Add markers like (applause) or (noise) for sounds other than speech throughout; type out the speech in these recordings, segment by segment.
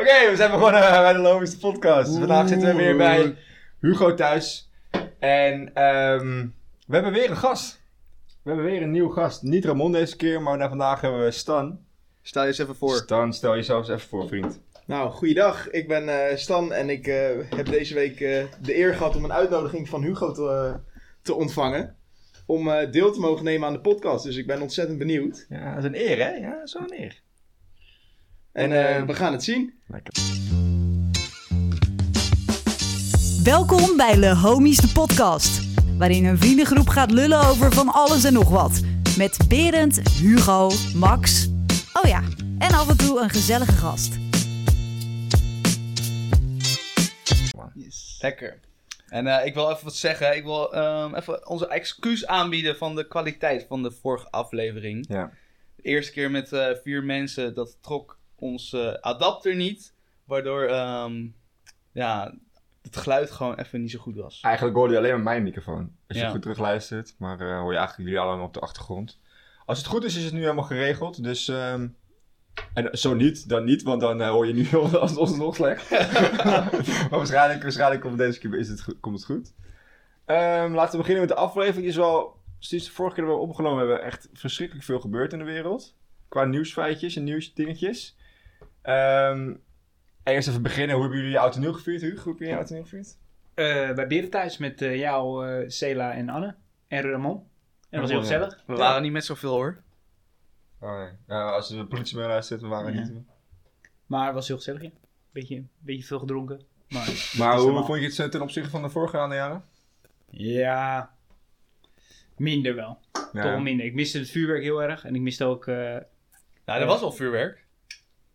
Oké, we zijn begonnen (laughs) bij de Logische podcast. Vandaag zitten we weer bij Hugo thuis. En ehm, we hebben weer een gast. We hebben weer een nieuwe gast. Niet Ramon deze keer, maar vandaag hebben we Stan. Stel je eens even voor. Stan, stel jezelf eens even voor, vriend. Nou, goeiedag. Ik ben eh, Stan en ik eh, heb deze week eh, de eer gehad om een uitnodiging van Hugo te, te ontvangen. Om deel te mogen nemen aan de podcast. Dus ik ben ontzettend benieuwd. Ja, dat is een eer, hè? Ja, een eer. En eh, eh, we gaan het zien. Lekker. Welkom bij Le Homies de podcast, waarin een vriendengroep gaat lullen over van alles en nog wat. Met Berend, Hugo, Max, oh ja, en af en toe een gezellige gast. Lekker. En eh, ik wil even wat zeggen. Ik wil ehm, even onze excuus aanbieden van de kwaliteit van de vorige aflevering. Ja. De eerste keer met eh, vier mensen, dat trok ons eh, adapter niet. Waardoor ehm, ja, het geluid gewoon even niet zo goed was. Eigenlijk hoorde je alleen maar mijn microfoon. Als je Ja. goed terugluistert. Maar eh, hoor je eigenlijk jullie allemaal op de achtergrond. Als het goed is, is het nu helemaal geregeld. Dus, ehm, en zo niet, dan niet. Want dan eh, hoor je nu (laughs) als ons nog slecht. (laughs) maar waarschijnlijk, waarschijnlijk komt deze keer is het goed, komt het goed. Ehm, laten we beginnen met de aflevering. Is wel, sinds de vorige keer dat we opgenomen hebben, echt verschrikkelijk veel gebeurd in de wereld. Qua nieuwsfeitjes en nieuwsdingetjes. Ehm eerst even beginnen. Hoe hebben jullie je oud en nieuw gevierd, Hugo? Hoe heb je je oud en nieuw gevierd? Eh, bij Beren thuis met eh, jou, eh Cela en Anne. En Ramon. En dat was heel gezellig. We waren niet met zoveel hoor. Oh nee. Ja, als de politie mee luistert, we waren Ja. niet. Maar het was heel gezellig, ja. Beetje, beetje veel gedronken. Maar hoe normaal. vond je het eh, ten opzichte van de voorgaande jaren? ja, minder wel. Toch wel minder. Ik miste het vuurwerk heel erg. En ik miste ook, eh, Nou, er was al vuurwerk.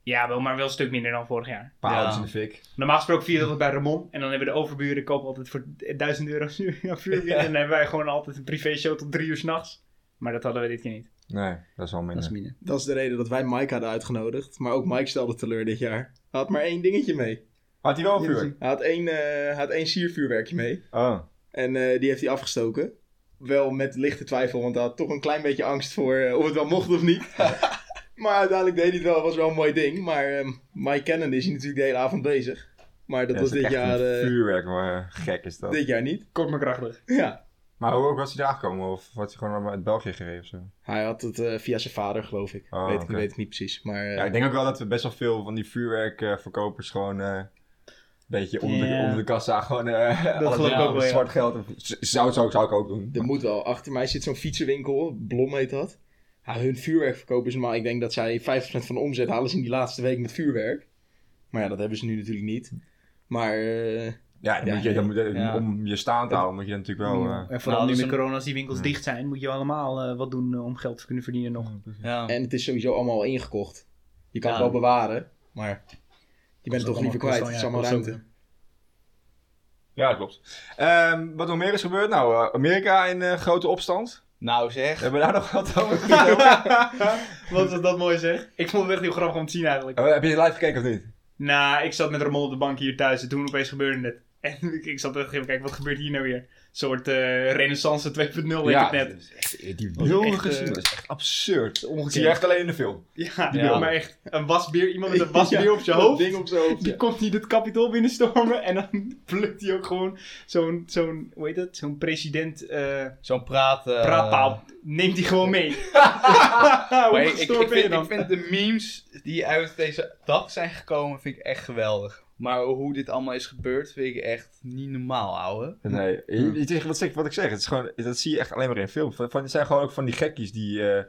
Ja, wel, maar wel een stuk minder dan vorig jaar. Paaldjes Ja. in de fik. Normaal gesproken vieren we dat bij Ramon. En dan hebben de overburen kopen altijd voor 1000 euro ja, (laughs) vuurwerk. Ja. En dan hebben wij gewoon altijd een privé show tot drie uur s'nachts. Maar dat hadden we dit keer niet. Nee, dat is wel minder. Dat is minder. Dat is de reden dat wij Mike hadden uitgenodigd. Maar ook Mike stelde teleur dit jaar. Hij had maar één dingetje mee. Had hij wel een vuur? Hij had één, eh, had één siervuurwerkje mee. Oh. En eh, die heeft hij afgestoken. Wel met lichte twijfel, want hij had toch een klein beetje angst voor eh, of het wel mocht of niet. (laughs) maar uiteindelijk deed hij het wel, was wel een mooi ding. Maar ehm Mike Cannon is hij natuurlijk de hele avond bezig. Maar dat Ja, was dit jaar, eh, vuurwerk, maar eh, gek is dat. dit jaar niet. Kort maar krachtig. Ja. Maar hoe ook was hij daar gekomen? Of had hij gewoon uit België gereden of zo? Hij had het eh, via zijn vader, geloof ik. Oh, weet, ik weet het niet precies. Maar eh, Ja, ik denk ook wel dat we best wel veel van die vuurwerkverkopers gewoon... eh, een beetje onder, de, onder de kassa gewoon eh alles geloof ik ook wel, ja. zwart geld. Of, zou, zou, zou ik ook doen. er moet wel. Achter mij zit zo'n fietsenwinkel, Blom heet dat. Ja, hun vuurwerkverkoop is normaal. Ik denk dat zij 50% van de omzet halen ze in die laatste week met vuurwerk. Maar ja, dat hebben ze nu natuurlijk niet. Maar eh, Ja, dan Ja, moet je, dan moet je- ja. om je staan te houden moet je natuurlijk wel... eh, En vooral Nou, nu met corona, als die winkels Ja. dicht zijn, moet je allemaal eh, wat doen om geld te kunnen verdienen nog. Ja. En het is sowieso allemaal al ingekocht. Je kan Ja. het wel bewaren, maar je bent het toch liever kwijt. Het is allemaal ruimte. Ja, dat klopt. Ehm, wat nog meer is gebeurd? Nou, Amerika in eh, grote opstand. Nou zeg. Hebben we daar nog wat over? (laughs) (laughs) Wat was dat mooi zeg. Ik vond het echt heel grappig om te zien eigenlijk. Eh, Heb je live gekeken of niet? Nou, ik zat met Ramon op de bank hier thuis en toen opeens gebeurde het. (laughs) En ik, ik zat echt even kijken, wat gebeurt hier nou weer? Een soort eh renaissance 2.0 weet ik net. dat is echt, die beelden echt, gezien, eh, dat is echt absurd. Ongekend. zie je echt alleen in de film. Ja, Die beelden. maar echt. Een wasbeer, iemand met een (laughs) wasbeer Ja, op zijn hoofd. ding op zijn hoofd. Die ja. komt niet het kapitool binnenstormen en dan (laughs) plukt hij ook gewoon zo'n, zo'n hoe heet dat? Zo'n president eh Zo'n praat. praatpaal. Neemt hij gewoon mee. (laughs) Hoe ik, ik, vind, ik vind de memes die uit deze dag zijn gekomen, vind ik echt geweldig. Maar hoe dit allemaal is gebeurd, vind ik echt niet normaal, ouwe. Nee, je- het is wat, zeg, wat ik zeg, het is gewoon, dat zie je echt alleen maar in film. Van, van- het zijn gewoon ook van die gekkies die, eh,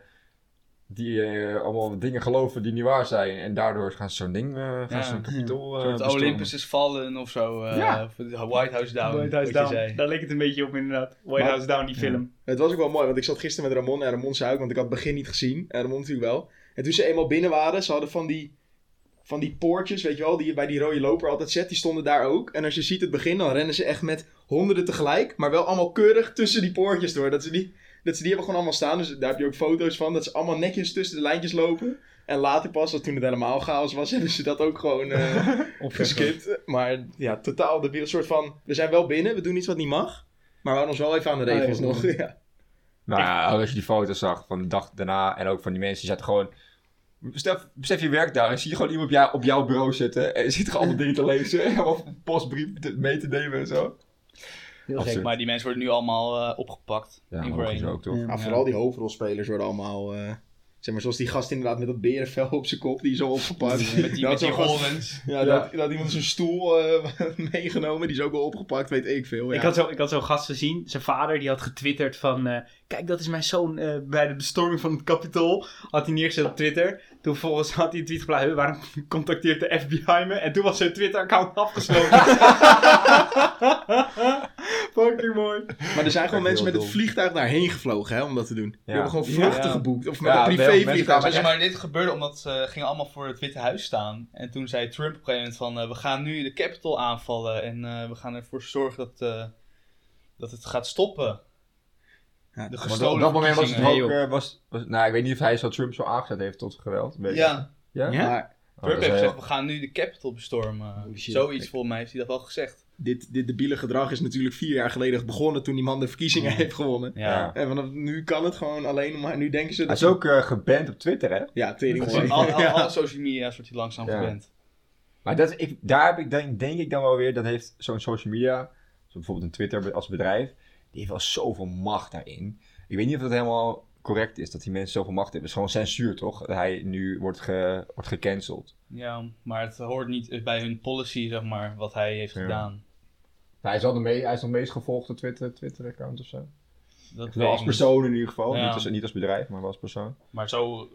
die eh, allemaal dingen geloven die niet waar zijn. En daardoor gaan ze zo'n ding, eh gaan Ja. zo'n kapitool Een soort bestormen. Olympus is vallen of zo. eh, Ja. of de White House Down. White House wat Down. je zei. Daar leek het een beetje op inderdaad. White Maar- House Down, die film. Het was ook wel mooi, want ik zat gisteren met Ramon en Ramon zei ook, want ik had het begin niet gezien. En Ramon natuurlijk wel. En toen ze eenmaal binnen waren, ze hadden van die, van die poortjes, weet je wel, die je bij die rode loper altijd zet, die stonden daar ook. En als je ziet het begin, dan rennen ze echt met honderden tegelijk, maar wel allemaal keurig tussen die poortjes door. Dat ze die, dat ze die hebben gewoon allemaal staan, dus daar heb je ook foto's van, dat ze allemaal netjes tussen de lijntjes lopen. En later pas, als toen het helemaal chaos was, (laughs) hebben ze dat ook gewoon eh (laughs) geskipt. Maar ja, totaal de wereld soort van, we zijn wel binnen, we doen iets wat niet mag. Maar we houden ons wel even aan de regels Ah, ja. nog. (laughs) Ja. Nou ja, als je die foto's zag van de dag daarna en ook van die mensen, die zaten gewoon Stel, besef je werkt daar en zie je gewoon iemand op, jou, op jouw bureau zitten. En zit er allemaal dingen te (laughs) lezen. (laughs) Of postbrief te- mee te nemen en zo. Heel gek. Maar die mensen worden nu allemaal eh, opgepakt. Ja, in Brain. ook toch? Ja. Ja, vooral die hoofdrolspelers worden allemaal... eh, zeg maar, zoals die gast inderdaad met dat berenvel op zijn kop, die is zo opgepakt. (laughs) Met die, Dat met die gast- horens. Ja, Dat, dat iemand zijn stoel eh, meegenomen, die is ook wel opgepakt, weet ik veel. Ja. Ik had zo- ik had zo'n gast gezien, zijn vader, die had getwitterd van... eh, Kijk, dat is mijn zoon eh, bij de bestorming van het Capitool. Had hij neergezet op Twitter. Toen vervolgens had hij een tweet geplaatst. "Huh, Waarom (laughs) contacteert de FBI me? En toen was zijn Twitter-account (laughs) afgesloten. (laughs) Fucking mooi. Maar er zijn gewoon mensen met het vliegtuig daarheen gevlogen hè, om dat te doen. Die hebben gewoon vluchten Ja. geboekt. Of met Ja, een privévliegtuig. Maar, maar dit gebeurde omdat ze gingen allemaal voor het Witte Huis staan. En toen zei Trump op een gegeven moment van... eh, we gaan nu de Capitol aanvallen. En eh, we gaan ervoor zorgen dat, eh, dat het gaat stoppen. Ja, De gestolen op dat moment was het ook... eh, was, was, nou, ik weet niet of hij zo Trump zo aangezet heeft tot geweld. Ja, Ja? Ja? maar Oh, Trump heeft gezegd, heel- we gaan nu de Capitol bestormen. Shit. Zoiets volgens mij heeft hij dat wel gezegd. dit, dit debiele gedrag is natuurlijk vier jaar geleden begonnen toen die man de verkiezingen heeft gewonnen. Ja. En vanaf nu kan het gewoon alleen maar. Nu denken ze Hij dat. is ook eh, geband op Twitter, hè? Ja, tering mooi. al, alle social media's wordt hij langzaam Ja. gewend. Maar dat, ik, daar heb ik, denk, denk ik dan wel weer, dat heeft zo'n social media, zoals bijvoorbeeld een Twitter als bedrijf, die heeft wel zoveel macht daarin. Ik weet niet of dat helemaal correct is, dat die mensen zoveel macht hebben. Het is gewoon censuur, toch? Dat hij nu wordt, ge, wordt gecanceld. Ja, maar het hoort niet bij hun policy, zeg maar, wat hij heeft Ja. gedaan. Nou, hij, is al de me, hij is de meest gevolgde Twitter- Twitter-account of zo. Dat Wel als niet. persoon in ieder geval, Ja. niet, als, niet als bedrijf, maar wel als persoon. Maar zo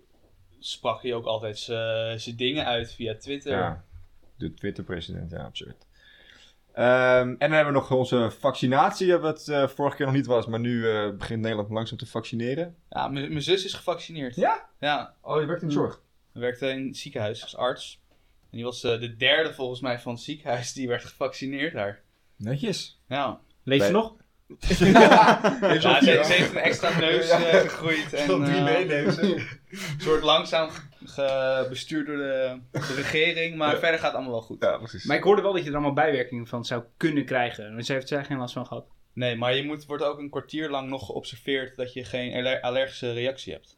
sprak hij ook altijd zijn dingen uit via Twitter. Ja, de Twitter-president, ja, absurd. Ehm, en dan hebben we nog onze vaccinatie, wat eh, vorige keer nog niet was, maar nu eh, begint Nederland langzaam te vaccineren. Ja, mijn zus is gevaccineerd. Ja? Ja, Oh, je werkt in de zorg? ze werkte in het ziekenhuis als arts. En die was eh, de derde volgens mij van het ziekenhuis die werd gevaccineerd daar. Netjes. Ja, Leef je nog? (laughs) Ja ze, heeft een extra neus eh, gegroeid. En, drie eh, meenemen. (laughs) Ze wordt langzaam ge- bestuurd door de, de regering, maar Ja. verder gaat het allemaal wel goed. Ja, precies. Maar ik hoorde wel dat je er allemaal bijwerkingen van zou kunnen krijgen. Maar ze heeft er geen last van gehad. Nee, maar je moet, wordt ook een kwartier lang nog geobserveerd dat je geen aller- allergische reactie hebt.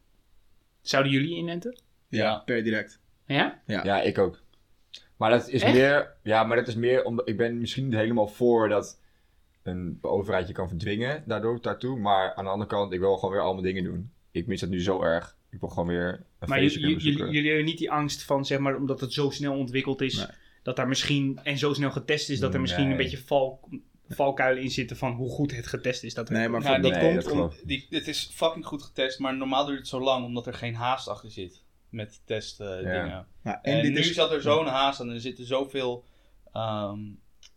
Zouden jullie inenten? Ja, per direct. Ja? Ja, ik ook. Maar dat is Echt? meer, ja, maar dat is meer omdat ik ben misschien niet helemaal voor dat een overheid je kan verdwingen daardoor daartoe. Maar aan de andere kant, ik wil gewoon weer allemaal dingen doen. Ik mis dat nu zo erg. Ik wil gewoon weer een Maar feestje jullie, kunnen jullie, bezoeken. jullie hebben niet die angst van, zeg maar, omdat het zo snel ontwikkeld is, Nee. dat daar misschien, en zo snel getest is, dat er misschien Nee. een beetje val, valkuilen in zitten van hoe goed het getest is. Dat Nee, maar Ja, dat nee, komt dat om. Die, het is fucking goed getest, maar normaal duurt het zo lang omdat er geen haast achter zit met testdingen. Ja. Nou, en en dit nu is. zat er zo'n haast en er zitten zoveel. ehm,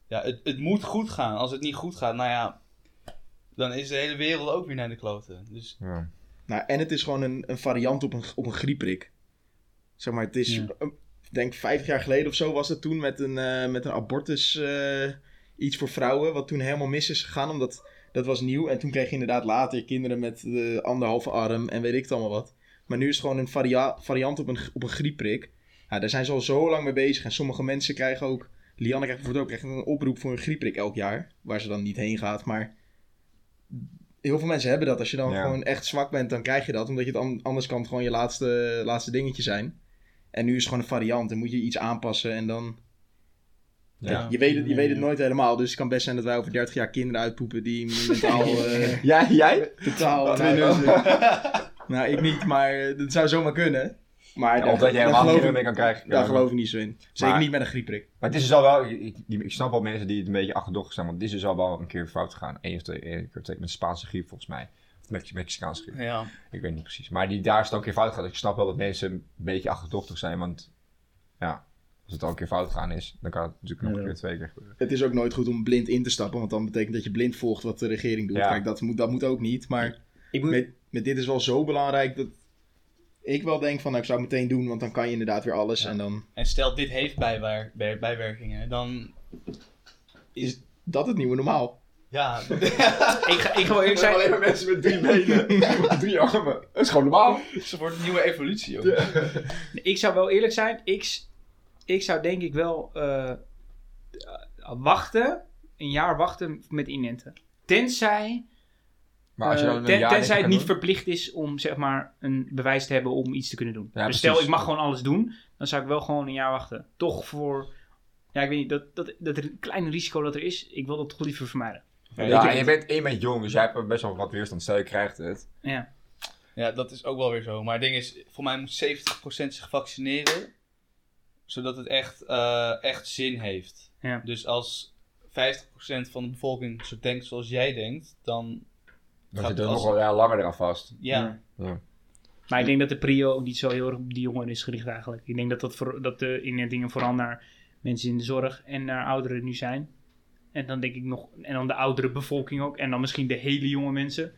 ja, het, het moet goed gaan. Als het niet goed gaat, nou ja, dan is de hele wereld ook weer naar de kloten. Dus Ja. Nou, en het is gewoon een, een variant op een, op een griepprik. Zeg maar, het is. Ja. eh, Ik denk 50 jaar geleden of zo was het toen met een, eh, met een abortus. eh, iets voor vrouwen. Wat toen helemaal mis is gegaan. Omdat dat was nieuw. En toen kreeg je inderdaad later kinderen met de anderhalve arm. En weet ik het allemaal wat. Maar nu is het gewoon een varia- variant op een, op een griepprik. Ja, daar zijn ze al zo lang mee bezig. En sommige mensen krijgen ook. Lianne krijgt bijvoorbeeld ook echt een oproep voor een griepprik elk jaar. Waar ze dan niet heen gaat. Maar heel veel mensen hebben dat. Als je dan Ja. gewoon echt zwak bent, dan krijg je dat. Omdat je het an- anders kan het gewoon je laatste, laatste dingetje zijn. En nu is het gewoon een variant. Dan moet je iets aanpassen en dan... Ja. Je, weet het, je weet het nooit helemaal. Dus het kan best zijn dat wij over 30 jaar kinderen uitpoepen die mentaal... (laughs) eh, Ja, jij? totaal... Nou, (laughs) nou, ik niet, maar eh, dat zou zomaar kunnen. Maar Ja, daar, of dat je helemaal geloof geen ik- mee kan krijgen. Daar Ja. geloof ik niet zo in. Zeker Maar- niet met een griepprik. Maar het is dus al wel, ik, ik, snap wel mensen die het een beetje achterdochtig zijn, want dit is dus al wel een keer fout gegaan. Eén of twee, keer twee met Spaanse griep volgens mij. Of Mex- Mexicaanse griep. ja. Ik weet niet precies. Maar die, daar is het al een keer fout gegaan. Ik snap wel dat mensen een beetje achterdochtig zijn, want ja, als het al een keer fout gegaan is, dan kan het natuurlijk nog Ja. een keer twee keer gebeuren. Het is ook nooit goed om blind in te stappen. Want dan betekent dat je blind volgt wat de regering doet. Ja. Kijk, dat moet, dat moet ook niet. Maar Ik moet, met, met dit is wel zo belangrijk dat ik wel denk van... Nou, ik zou het meteen doen, want dan kan je inderdaad weer alles. Ja. En dan En stel dit heeft bijwer- bij- bijwerkingen, dan is dat het nieuwe normaal. ja, (laughs) ik, ga, ik ga wel eerlijk zijn, maar mensen met drie benen, (laughs) drie armen. Dat is gewoon normaal. ze wordt een nieuwe evolutie. Ook. ik zou wel eerlijk zijn, ik, ik zou denk ik wel eh, eh, wachten, een jaar wachten met inenten. Tenzij Maar als je Eh, dan een ten- jaar tenzij het niet doen- verplicht is om zeg maar een bewijs te hebben om iets te kunnen doen. Ja, dus stel ik mag gewoon alles doen, dan zou ik wel gewoon een jaar wachten. Toch voor, ja ik weet niet, dat, dat, dat er een klein risico dat er is, ik wil dat toch liever vermijden. Ja, en je bent, bent jong, dus jij hebt best wel wat weerstand. Stel je krijgt het. Ja, Ja, dat is ook wel weer zo. Maar het ding is, voor mij moet 70% zich vaccineren. Zodat het echt, eh, echt zin heeft. Ja. Dus als 50% van de bevolking zo denkt zoals jij denkt, dan Dan zit er als- nog wel ja, langer eraan vast. ja. Ja. maar ik denk dat de prio ook niet zo heel erg op die jongeren is gericht eigenlijk. Ik denk dat, dat, voor, dat de inentingen vooral naar mensen in de zorg en naar ouderen nu zijn. En dan denk ik nog, en dan de oudere bevolking ook. En dan misschien de hele jonge mensen.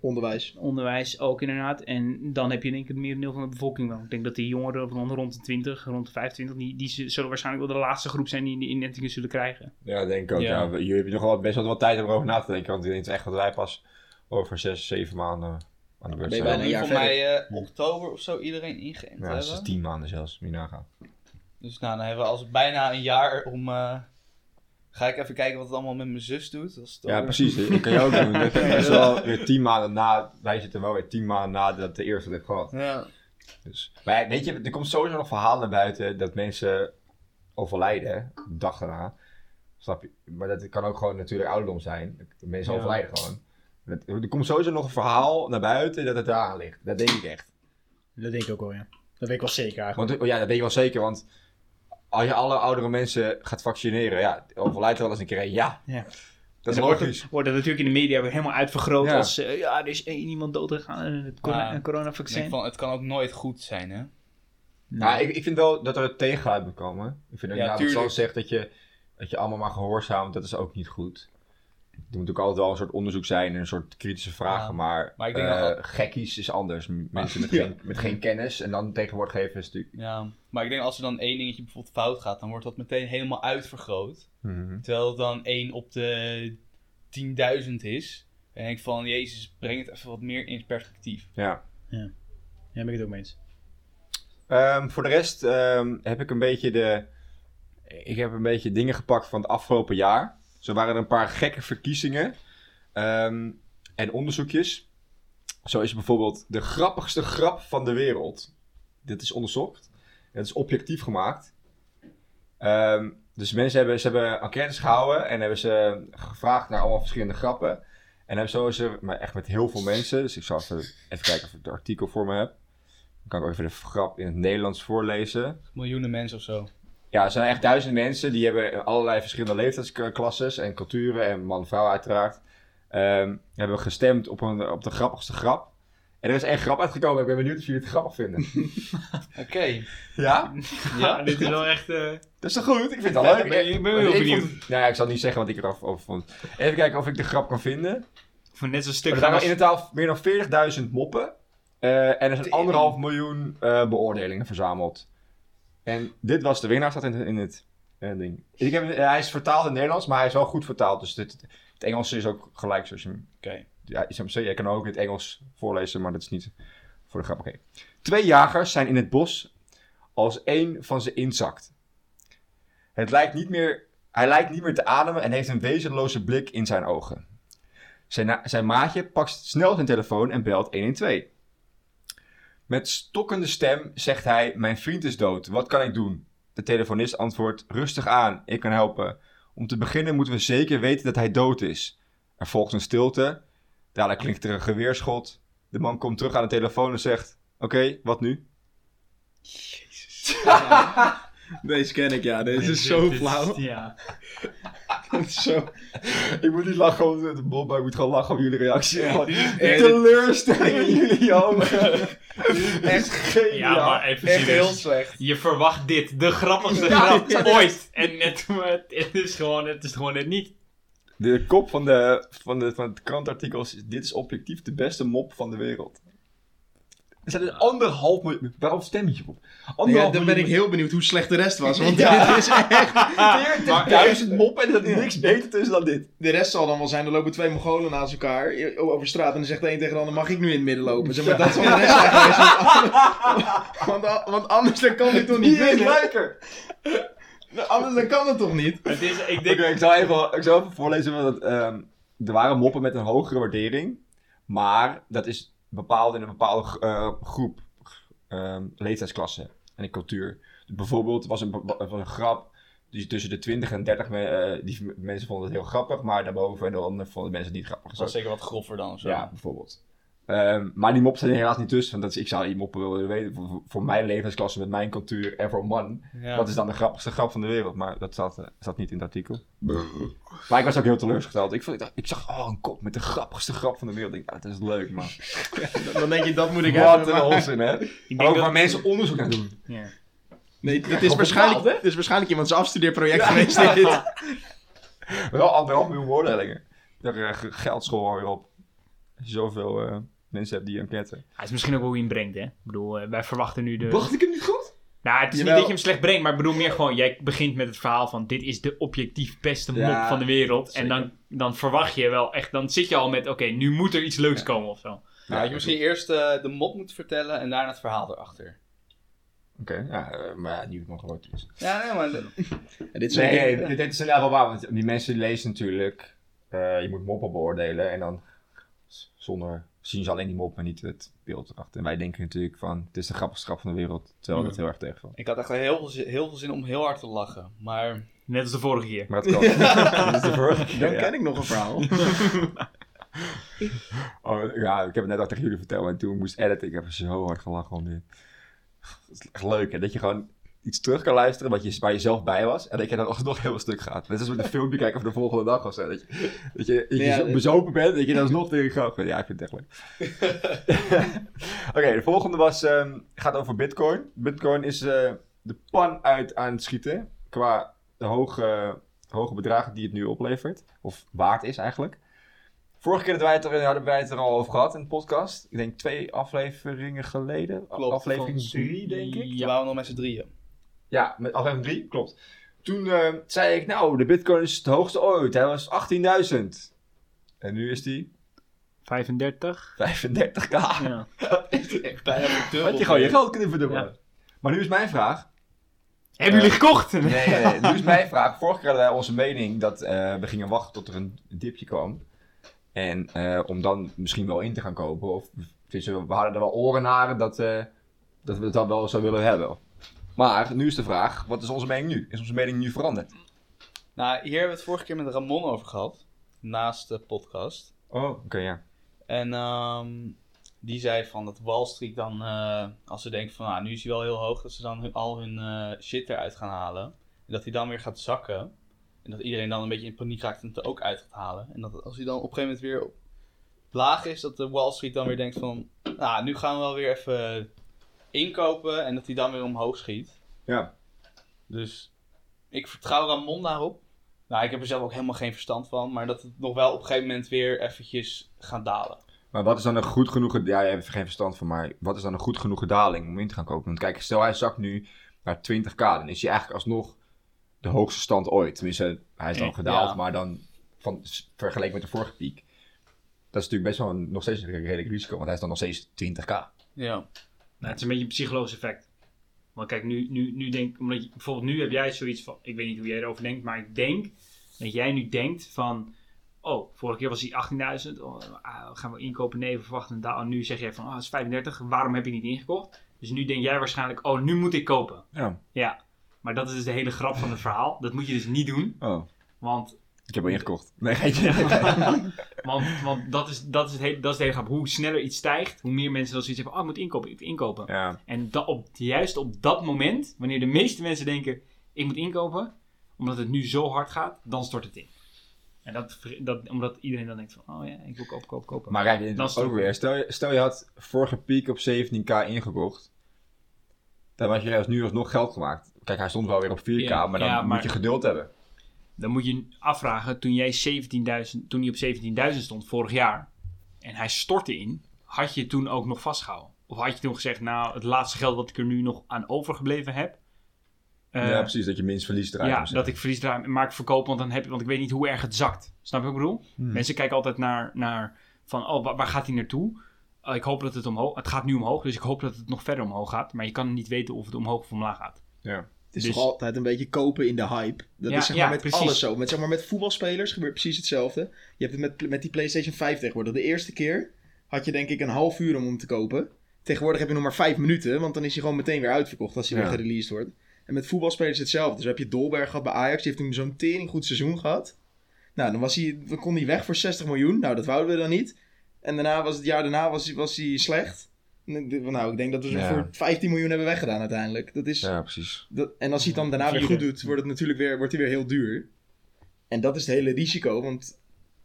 Onderwijs. onderwijs ook inderdaad. En dan heb je denk ik het merendeel van de bevolking wel. Ik denk dat die jongeren van rond de 20, rond de 25, die, die zullen waarschijnlijk wel de laatste groep zijn die die inentingen zullen krijgen. Ja, denk ik ook. Ja. Ja. Jullie hebben nog wel best wel wat tijd om erover na te denken. Want ik denk echt dat wij pas over zes, zeven maanden aan de beurt Ben je zijn. jaar voor mij eh, oktober of zo iedereen ingeënt Ja, dat is hebben. tien maanden zelfs. Moet je nagaan. Dus nou, dan hebben we als bijna een jaar om... eh, ga ik even kijken wat het allemaal met mijn zus doet. Als het Ja, precies. Dat kan je ook doen. (laughs) Dat is wel weer tien maanden na. Wij zitten wel weer tien maanden nadat de eerste het heeft gehad. Ja. Dus, maar ja, weet je, er komt sowieso nog verhaal naar buiten dat mensen overlijden, hè, de dag daarna. Snap je? Maar dat kan ook gewoon natuurlijk ouderdom zijn. Mensen Ja. overlijden gewoon. Dat- Er komt sowieso nog een verhaal naar buiten dat het daaraan ligt. Dat denk ik echt. Dat denk ik ook wel, ja. Dat weet ik wel zeker eigenlijk. Want ja, dat weet je wel zeker, want als je alle oudere mensen gaat vaccineren, ja, overlijdt er wel eens een keer een. Ja, Ja. dat is En wordt logisch. het, wordt het natuurlijk in de media weer helemaal uitvergroot Ja. als eh, ja, er is één iemand dood gegaan aan het corona, coronavaccin. van, het kan ook nooit goed zijn, hè? Ja, ik, ik vind wel dat er een tegengeluid moet komen. Ik vind Ja, wat tuurlijk. Sam zegt, dat je, dat je allemaal maar gehoorzaamt, dat is ook niet goed. Er moet ook altijd wel een soort onderzoek zijn en een soort kritische vragen, Ja, maar, maar ik denk eh, dat- gekkies is anders. Mensen met, (laughs) Ja. geen, met geen kennis en dan tegenwoordig geven is natuurlijk... Ja. Maar ik denk als er dan één dingetje bijvoorbeeld fout gaat, dan wordt dat meteen helemaal uitvergroot. Mhm. Terwijl het dan 1 op de 10.000 is. En denk ik van, jezus, breng het even wat meer in perspectief. Ja. Ja, ben ik het ook mee eens. Ehm, voor de rest ehm, heb ik een beetje de... Ik heb een beetje dingen gepakt van het afgelopen jaar. Zo waren er een paar gekke verkiezingen ehm, en onderzoekjes. Zo is bijvoorbeeld de grappigste grap van de wereld. Dit is onderzocht. Het is objectief gemaakt. Ehm, dus mensen hebben, ze hebben enquêtes gehouden en hebben ze gevraagd naar allemaal verschillende grappen. En hebben zo ze, maar echt met heel veel mensen. Dus ik zal even, even kijken of ik het artikel voor me heb. Dan kan ik ook even de grap in het Nederlands voorlezen. Miljoenen mensen of zo. Ja, er zijn echt duizenden mensen die hebben allerlei verschillende leeftijdsklasses en culturen en man en vrouw uiteraard. Ehm, hebben gestemd op, een, op de grappigste grap. En er is één grap uitgekomen. Ik ben benieuwd of jullie het grappig vinden. (laughs) Oké. ja? Ja, (laughs) dit is wel echt... eh, Dat is toch goed? Ik vind het al leuk. ik ben- ik ben Want heel ik benieuwd. vond- nou ja, ik zal niet zeggen wat ik erover over vond. Even kijken of ik de grap kan vinden. voor net zo'n stuk Er gaan waren in totaal meer dan 40.000 moppen. Eh, en er zijn anderhalf miljoen eh, beoordelingen verzameld. En dit was de winnaar, staat in, in het eh, ding. Ik heb, eh, hij is vertaald in het Nederlands, maar hij is wel goed vertaald. Dus dit, het Engels is ook gelijk zoals je hem... Oké. Ja, jij kan ook in het Engels voorlezen, maar dat is niet voor de grap. Oké. Twee jagers zijn in het bos als één van ze inzakt. Het lijkt niet meer, hij lijkt niet meer te ademen en heeft een wezenloze blik in zijn ogen. Zijn, zijn maatje pakt snel zijn telefoon en belt 112. Met stokkende stem zegt hij: Mijn vriend is dood, wat kan ik doen? De telefonist antwoordt: Rustig aan, ik kan helpen. Om te beginnen moeten we zeker weten dat hij dood is. Er volgt een stilte. Dadelijk klinkt er een geweerschot. De man komt terug aan de telefoon en zegt: Oké, wat nu? (laughs) Deze ken ik, ja. Deze is zo flauw. Ja. (laughs) (laughs) Zo... Ik moet niet lachen om de bom, maar ik moet gewoon lachen om jullie reactie. Ja, teleurstelling in jullie ogen. Echt geniaal. ja, maar even Echt heel slecht. Je verwacht dit, de grappigste Ja, grap ja. ooit. En net, het, het is gewoon, het is gewoon net niet. De kop van, de, van, de, van het krantartikel is: Dit is objectief de beste mop van de wereld. Er zijn dus anderhalf miljoen. Waarom stem je op? Ja, Anderhalf dan ben ik heel benieuwd hoe slecht de rest was. Want Ja. dit is echt... 40.000 moppen en er is niks beter tussen dan dit. De rest zal dan wel zijn, er lopen twee Mongolen naast elkaar over straat. En dan zegt de een tegen de ander, mag ik nu in het midden lopen? Zeg maar, dat zal de rest zijn geweest. (laughs) Want, want, want anders dan kan dit toch niet is winnen? leuker? Anders dan kan het toch niet? Het is, ik denk, ik zal even, ik zal even voorlezen wat het, ehm, er waren moppen met een hogere waardering. Maar dat is bepaald in een bepaalde eh, groep, ehm, leeftijdsklasse en in cultuur. Dus bijvoorbeeld was een, was een grap tussen de 20 en 30 me- eh, die mensen vonden het heel grappig, maar daarboven en dan vonden mensen het niet grappig. Dat was zeker wat groffer dan of zo. Ja, bijvoorbeeld. Ehm, maar die moppen zijn er helaas niet tussen. Want dat is, ik zou die moppen willen weten. Voor, mijn levensklasse met mijn cultuur en voor een man. Ja. Wat is dan de grappigste grap van de wereld? Maar dat zat, eh, zat niet in het artikel. Maar ik was ook heel teleurgesteld. Ik, vond, ik, dacht- ik zag oh, een kop met de grappigste grap van de wereld. Ik dacht, dat is leuk, man. (laughs) Dan denk je, dat moet ik Wat hebben. een maar- onzin, hè? (laughs) Ik denk Ook dat- waar mensen onderzoek naar doen. Ja. Nee, dat is, waarschijnlijk, dit is waarschijnlijk iemands afstudeerproject geweest. Dit. Wel anderhalf miljoen beoordelingen. Daar uh, geldschool op. Zoveel eh, mensen hebt die enquête. Hij is misschien ook wel hoe je hem brengt, hè? Ik bedoel, eh, wij verwachten nu de... Wacht ik hem niet goed? Nou, het is Jawel. niet dat je hem slecht brengt, maar ik bedoel meer gewoon... Jij begint met het verhaal van... Dit is de objectief beste mop Ja, van de wereld. zeker. En dan, dan verwacht je wel echt... Dan zit je al met... Oké, nu moet er iets leuks komen of zo. Nou, had je misschien eerst eh, de mop moeten vertellen en daarna het verhaal erachter. Oké, ja, eh, maar ja, die nog groot is. Ja, nee, maar... Ja, dit zijn Nee, dingen- (laughs) dit, dit is inderdaad wel waar, want die mensen lezen natuurlijk, eh, je moet moppen beoordelen en dan zonder, zien ze alleen die mop, maar niet het beeld erachter. En wij denken natuurlijk van, het is de grappigste grap van de wereld, terwijl dat heel erg tegenvalt. Ik had echt heel veel, zin, heel veel zin om heel hard te lachen. Maar Net als de vorige keer. Maar het kan. (laughs) dat is de vorige keer, Dan ja. ken ik nog een verhaal. (laughs) Oh, ja, ik heb het net ook tegen jullie verteld en toen ik moest editen, ik heb zo hard gelachen om dit. Het is echt leuk, hè, dat je gewoon iets terug kan luisteren wat je, waar je zelf bij was en dat je dan alsnog heel stuk gaat. Net als met een filmpje kijken van de volgende dag of zo. Dat je, dat je, dat je Ja, zo dit- bezopen bent dat je dan alsnog tegen gaat. Ja, ik vind het echt leuk. (laughs) Oké, de volgende was, ehm, gaat over bitcoin. Bitcoin is eh, de pan uit aan het schieten qua de hoge, hoge bedragen die het nu oplevert. Of waard is eigenlijk. Vorige keer dat wij het er, hadden wij het er al over gehad in de podcast. Ik denk twee afleveringen geleden. Klopt, Aflevering drie, denk ik. ja. waren we nog met z'n drieën. Ja, met aflevering 3, klopt. Toen eh, zei ik, nou, de bitcoin is het hoogste ooit. Hij was 18.000. En nu is die 35. 35k. Ja. (laughs) Bijna verdubbeld. Had je gewoon je geld kunnen verdubbelen. Maar nu is mijn vraag. Hebben jullie gekocht? Nee, nee, nee. Nu is mijn vraag. Vorige keer hadden wij onze mening dat eh, we gingen wachten tot er een dipje kwam. En eh, om dan misschien wel in te gaan kopen. Of we hadden er wel oren naar dat, eh, dat we het dan wel zo willen hebben. Maar nu is de vraag, wat is onze mening nu? Is onze mening nu veranderd? Nou, hier hebben we het vorige keer met Ramon over gehad. Naast de podcast. Oh, oké, ja. En ehm, die zei van dat Wall Street dan, eh, als ze denken van nou, nu is hij wel heel hoog, dat ze dan hun- al hun eh, shit eruit gaan halen. En dat hij dan weer gaat zakken. En dat iedereen dan een beetje in paniek raakt en het er ook uit gaat halen. En dat als hij dan op een gegeven moment weer op laag is, dat de Wall Street dan weer denkt van, nou, nu gaan we wel weer even inkopen. En dat hij dan weer omhoog schiet. Ja. Dus ik vertrouw Ramon daarop. Nou, ik heb er zelf ook helemaal geen verstand van. Maar dat het nog wel op een gegeven moment weer eventjes gaat dalen. Maar wat is dan een goed genoeg... Ja, je hebt er geen verstand van, maar wat is dan een goed genoeg daling om in te gaan kopen? Want kijk, stel hij zakt nu naar 20k, dan is hij eigenlijk alsnog de hoogste stand ooit. Tenminste, hij is dan gedaald, ja. maar dan van, vergeleken met de vorige piek. Dat is natuurlijk best wel een, nog steeds een redelijk risico, want hij is dan nog steeds 20k. Ja. Nou, het is een beetje een psychologisch effect. Want kijk, nu, nu, nu denk omdat je, bijvoorbeeld nu heb jij zoiets van, ik weet niet hoe jij erover denkt, maar ik denk dat jij nu denkt van, oh, vorige keer was hij 18.000, oh, ah, gaan we inkopen, nee, verwachten. En nu zeg jij van, oh, het is 35, waarom heb je niet ingekocht? Dus nu denk jij waarschijnlijk, oh, nu moet ik kopen. Ja. Ja, maar dat is dus de hele grap van het verhaal. Dat moet je dus niet doen, Oh, want ik heb al ingekocht. Nee, geitje. (laughs) Want, want dat, is, dat, is het hele, dat is de hele grap. Hoe sneller iets stijgt, hoe meer mensen dan zoiets hebben. Oh, ik moet inkopen, ik moet inkopen. ja. En op, juist op dat moment, wanneer de meeste mensen denken, ik moet inkopen, omdat het nu zo hard gaat, dan stort het in. En dat, dat, omdat iedereen dan denkt van, oh ja, ik wil kopen, kopen, kopen. Maar kijk, Dan ook weer. Stel je, stel je had vorige piek op 17k ingekocht. Dan had je juist nu alsnog geld gemaakt. Kijk, hij stond wel weer op 4k, Ja, maar dan ja, moet je geduld hebben. Dan moet je afvragen, toen jij 17.000, toen hij op 17.000 stond vorig jaar, en hij stortte in, had je toen ook nog vastgehouden? Of had je toen gezegd, nou, het laatste geld wat ik er nu nog aan overgebleven heb, eh, ja, precies, dat je minst verlies draait. Ja, dat ik verlies draai, maar ik verkoop, want dan heb want ik weet niet hoe erg het zakt. Snap je wat ik bedoel? Hmm. Mensen kijken altijd naar, naar van, oh, wa- waar, gaat hij naartoe? Oh, ik hoop dat het omhoog, het gaat nu omhoog, dus ik hoop dat het nog verder omhoog gaat. Maar je kan niet weten of het omhoog of omlaag gaat. Ja. Het is Dus- toch altijd een beetje kopen in de hype. Dat Ja, is zeg maar ja, met precies. alles zo. Met, zeg maar, met voetbalspelers gebeurt precies hetzelfde. Je hebt het met, met die PlayStation 5 tegenwoordig. De eerste keer had je denk ik een half uur om hem te kopen. Tegenwoordig heb je nog maar vijf minuten, want dan is hij gewoon meteen weer uitverkocht als hij Ja. weer gereleased wordt. En met voetbalspelers hetzelfde. Dus heb je Dolberg gehad bij Ajax, die heeft toen zo'n tering goed seizoen gehad. Nou, dan, was hij, dan kon hij weg voor 60 miljoen. Nou, dat wouden we dan niet. En daarna was het jaar daarna was, hij- was hij slecht. Nou, ik denk dat we ze Ja. voor 15 miljoen hebben weggedaan uiteindelijk. Dat is, Ja, precies. dat, en als hij het dan daarna weer goed doet, wordt het natuurlijk weer, wordt hij weer heel duur. En dat is het hele risico, want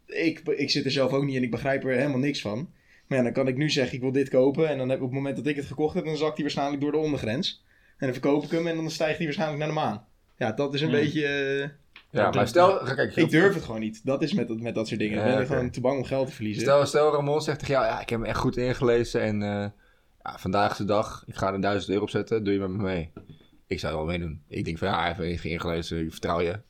ik, ik zit er zelf ook niet in, ik begrijp er helemaal niks van. Maar ja, dan kan ik nu zeggen, ik wil dit kopen. En dan heb, op het moment dat ik het gekocht heb, dan zakt hij waarschijnlijk door de ondergrens. En dan verkoop ik hem en dan stijgt hij waarschijnlijk naar de maan. Ja, dat is een Hmm. beetje... eh, Ja, maar stel... Kijk, ik durf het gewoon niet. Dat is met, dat- met dat soort dingen. Ben ik oké. gewoon te bang om geld te verliezen. Stel, stel Ramon zegt tegen jou, ja, ik heb hem echt goed ingelezen en eh, ja, vandaag is de dag, ik ga er 1000 euro op zetten, doe je met me mee? Ik zou er wel meedoen. Ik denk van, ja, heeft ingelezen, ik vertrouw je.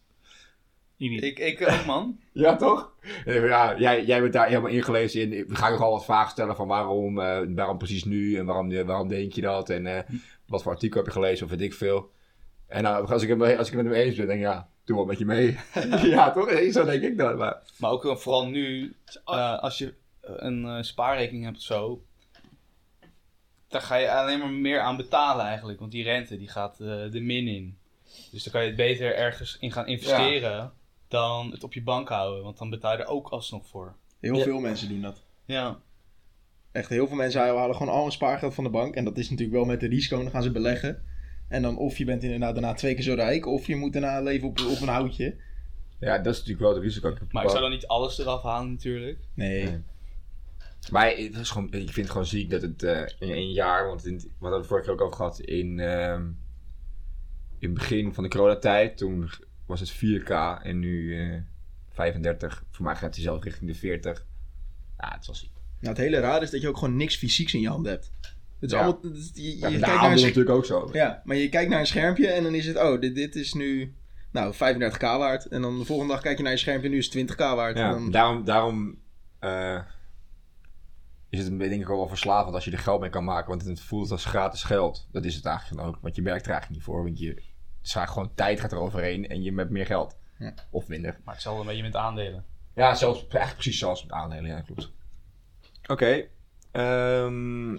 Ik. Ik, ik ook, man. (laughs) Ja, toch? Ja, jij, jij bent daar helemaal ingelezen in. We gaan nogal wat vragen stellen van waarom, eh, waarom precies nu en waarom, waarom denk je dat en eh, wat voor artikel heb je gelezen of weet ik veel. En nou, als ik, het, als ik het met hem eens ben, denk ik, ja, doe wat met je mee. (laughs) ja, toch? Zo denk ik dan. Maar, Maar ook eh, vooral nu, eh, als je eh, een eh, spaarrekening hebt of zo, daar ga je alleen maar meer aan betalen eigenlijk. Want die rente die gaat eh, de min in. Dus dan kan je het beter ergens in gaan investeren dan het op je bank houden. Want dan betaal je er ook alsnog voor. Heel Ja. veel mensen doen dat. Ja, Echt heel veel mensen halen gewoon al hun spaargeld van de bank. En dat is natuurlijk wel met de risico. Dan gaan ze beleggen. En dan of je bent inderdaad daarna twee keer zo rijk. Of je moet daarna leven op, op een houtje. ja, dat is natuurlijk wel het risico. maar ik zou dan niet alles eraf halen natuurlijk. Nee. Nee. Maar het is gewoon, ik vind het gewoon ziek dat het eh, in één jaar, want in, we hadden het vorige keer ook over gehad, in, ehm, in het begin van de coronatijd, toen was het 4K en nu eh 35. Voor mij gaat hij zelf richting de 40. Ja, het is wel ziek. Nou, het hele raar is dat je ook gewoon niks fysieks in je handen hebt. Het is Ja. allemaal... het je, je Ja, kijkt naar een natuurlijk ook zo. Ja, maar je kijkt naar een schermpje en dan is het... Oh, dit, dit is nu... Nou, 35k waard. En dan de volgende dag kijk je naar je schermpje en nu is het 20k waard. Ja, En dan, daarom, daarom eh, is het denk ik ook wel verslavend als je er geld mee kan maken. Want het voelt als gratis geld. Dat is het eigenlijk dan ook. Want je werkt er eigenlijk niet voor. Want je, het is eigenlijk gewoon tijd gaat er overheen en je hebt meer geld. Ja. Of minder. Maar hetzelfde een beetje met aandelen. Ja, zelfs, eigenlijk precies zoals met aandelen. Ja, klopt. Oké. ehm,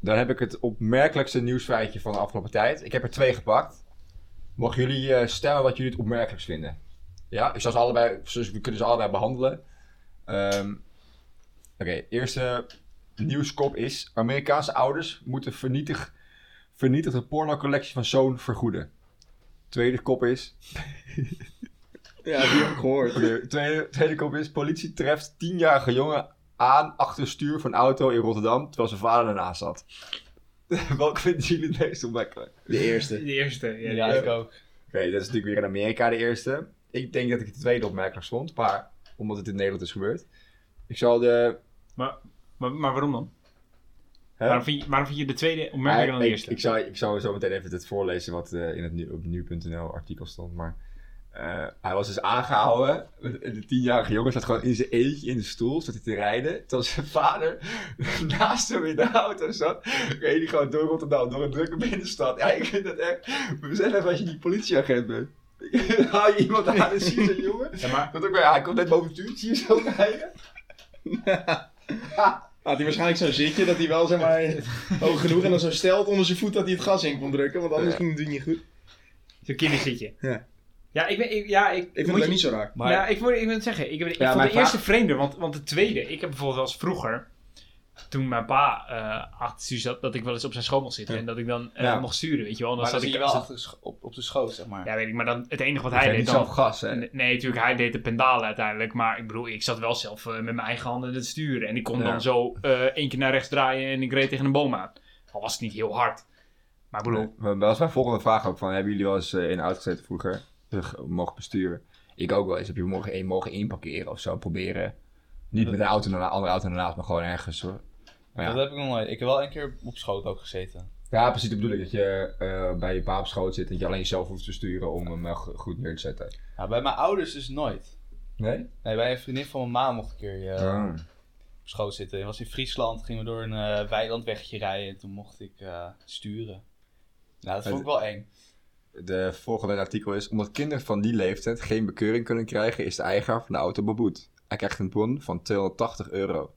dan heb ik het opmerkelijkste nieuwsfeitje van de afgelopen tijd. Ik heb er twee gepakt. Mogen jullie eh, stellen wat jullie het opmerkelijkst vinden? Ja, ik zal ze allebei, dus we kunnen ze allebei behandelen. Ehm, Oké, eerste nieuwskop is... Amerikaanse ouders moeten vernietig, vernietigde pornocollectie van zoon vergoeden. Tweede kop is... (laughs) ja, die heb ik gehoord. De tweede, tweede kop is: politie treft tienjarige jongen aan achter stuur van auto in Rotterdam, terwijl zijn vader ernaast zat. (laughs) Welke vinden jullie het meest opmerkelijk? De eerste. De eerste. Ja, ik ook. Oké, dat is natuurlijk weer in Amerika de eerste. Ik denk dat ik de tweede opmerkelijk vond, maar omdat het in Nederland is gebeurd. Ik zal de. Maar, maar, maar waarom dan? Waarom, vind je, waarom vind je de tweede opmerkelijker dan de ik, eerste? ik, zou, ik zou zo meteen even het voorlezen wat eh, in het nu, op nu.nl artikel stond. Maar eh, hij was dus aangehouden. De tienjarige jongen zat gewoon in zijn eentje in de stoel. Zat hij te rijden. Terwijl zijn vader (laughs) naast hem in de auto zat. Reed hij gewoon door Rotterdam. Door een drukke binnenstad. Ja, ik vind dat echt... Besef even als je die politieagent bent. (laughs) Haal je iemand aan en zie je jongen. Ja, maar, Dat ook hij komt net boven het uur. Zie je zo rijden. (laughs) Had hij waarschijnlijk zo'n zitje dat hij wel, zeg maar, hoog genoeg en dan zo stelt onder zijn voet dat hij het gas in kon drukken. Want anders Ja. ging het natuurlijk niet goed. zo'n kinderzitje. Ja. Ja, ik, ben, ik, ja, ik, Ik vind moet het ook niet zo raar. Maar ja, ik, moet, ik wil het zeggen. Ik, ik Ja, vond de eerste vreemder, want, want de tweede. Ik heb bijvoorbeeld eens vroeger, toen mijn pa eh achter stuur zat, dat ik wel eens op zijn school mocht zitten. Ja. En dat ik dan eh, Ja. mocht sturen, weet je wel. Dan maar dan zat ik je wel achter op, op de schoot, zeg maar. Ja, weet ik, maar dan het enige wat Hij niet deed zelf dan... gas, hè. Nee, natuurlijk, hij deed de pendalen uiteindelijk. Maar ik bedoel, ik zat wel zelf eh, met mijn eigen handen het sturen. En ik kon Ja. dan zo eh één keer naar rechts draaien en ik reed tegen een boom aan. Al was het niet heel hard. Maar ik bedoel, Nee, maar dat was mijn volgende vraag ook van, hebben jullie wel eens in de auto gezeten vroeger? Mogen besturen? Ik ook wel eens. Heb je mogen, één mogen inparkeren of zo, proberen. Niet met een auto naar een andere auto ernaast, maar gewoon ergens hoor. Maar Dat ja. heb ik nog nooit. Ik heb wel een keer op schoot ook gezeten. ja, precies dat bedoel ik. Dat je eh, bij je pa op schoot zit en dat je alleen zelf hoeft te sturen om hem go- goed neer te zetten. Nou, bij mijn ouders dus nooit. Nee? Nee, bij een vriendin van mijn ma mocht ik een keer eh, Ah. op schoot zitten. Het was in Friesland, gingen we door een weilandweggetje rijden en toen mocht ik sturen. Nou, dat vond ik wel eng. de volgende artikel is... Omdat kinderen van die leeftijd geen bekeuring kunnen krijgen... is de eigenaar van de auto beboet. Hij krijgt een bon van 280 euro.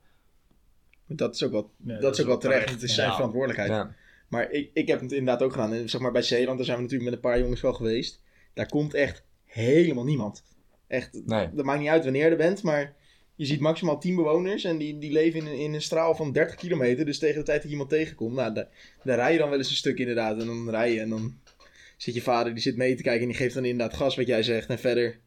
Dat is ook wel, Ja, dat is ook wel terecht. Het is ja. zijn verantwoordelijkheid. Ja. Maar ik, ik heb het inderdaad ook gedaan. En zeg maar bij Zeeland, daar zijn we natuurlijk met een paar jongens wel geweest. Daar komt echt helemaal niemand. Echt, Nee. dat maakt niet uit wanneer je er bent, maar je ziet maximaal 10 bewoners en die, die leven in, een- in een straal van 30 kilometer. Dus tegen de tijd dat je iemand tegenkomt, nou, daar, daar rij je dan wel eens een stuk inderdaad. En dan rij je en dan zit je vader, die zit mee te kijken en die geeft dan inderdaad gas wat jij zegt. En verder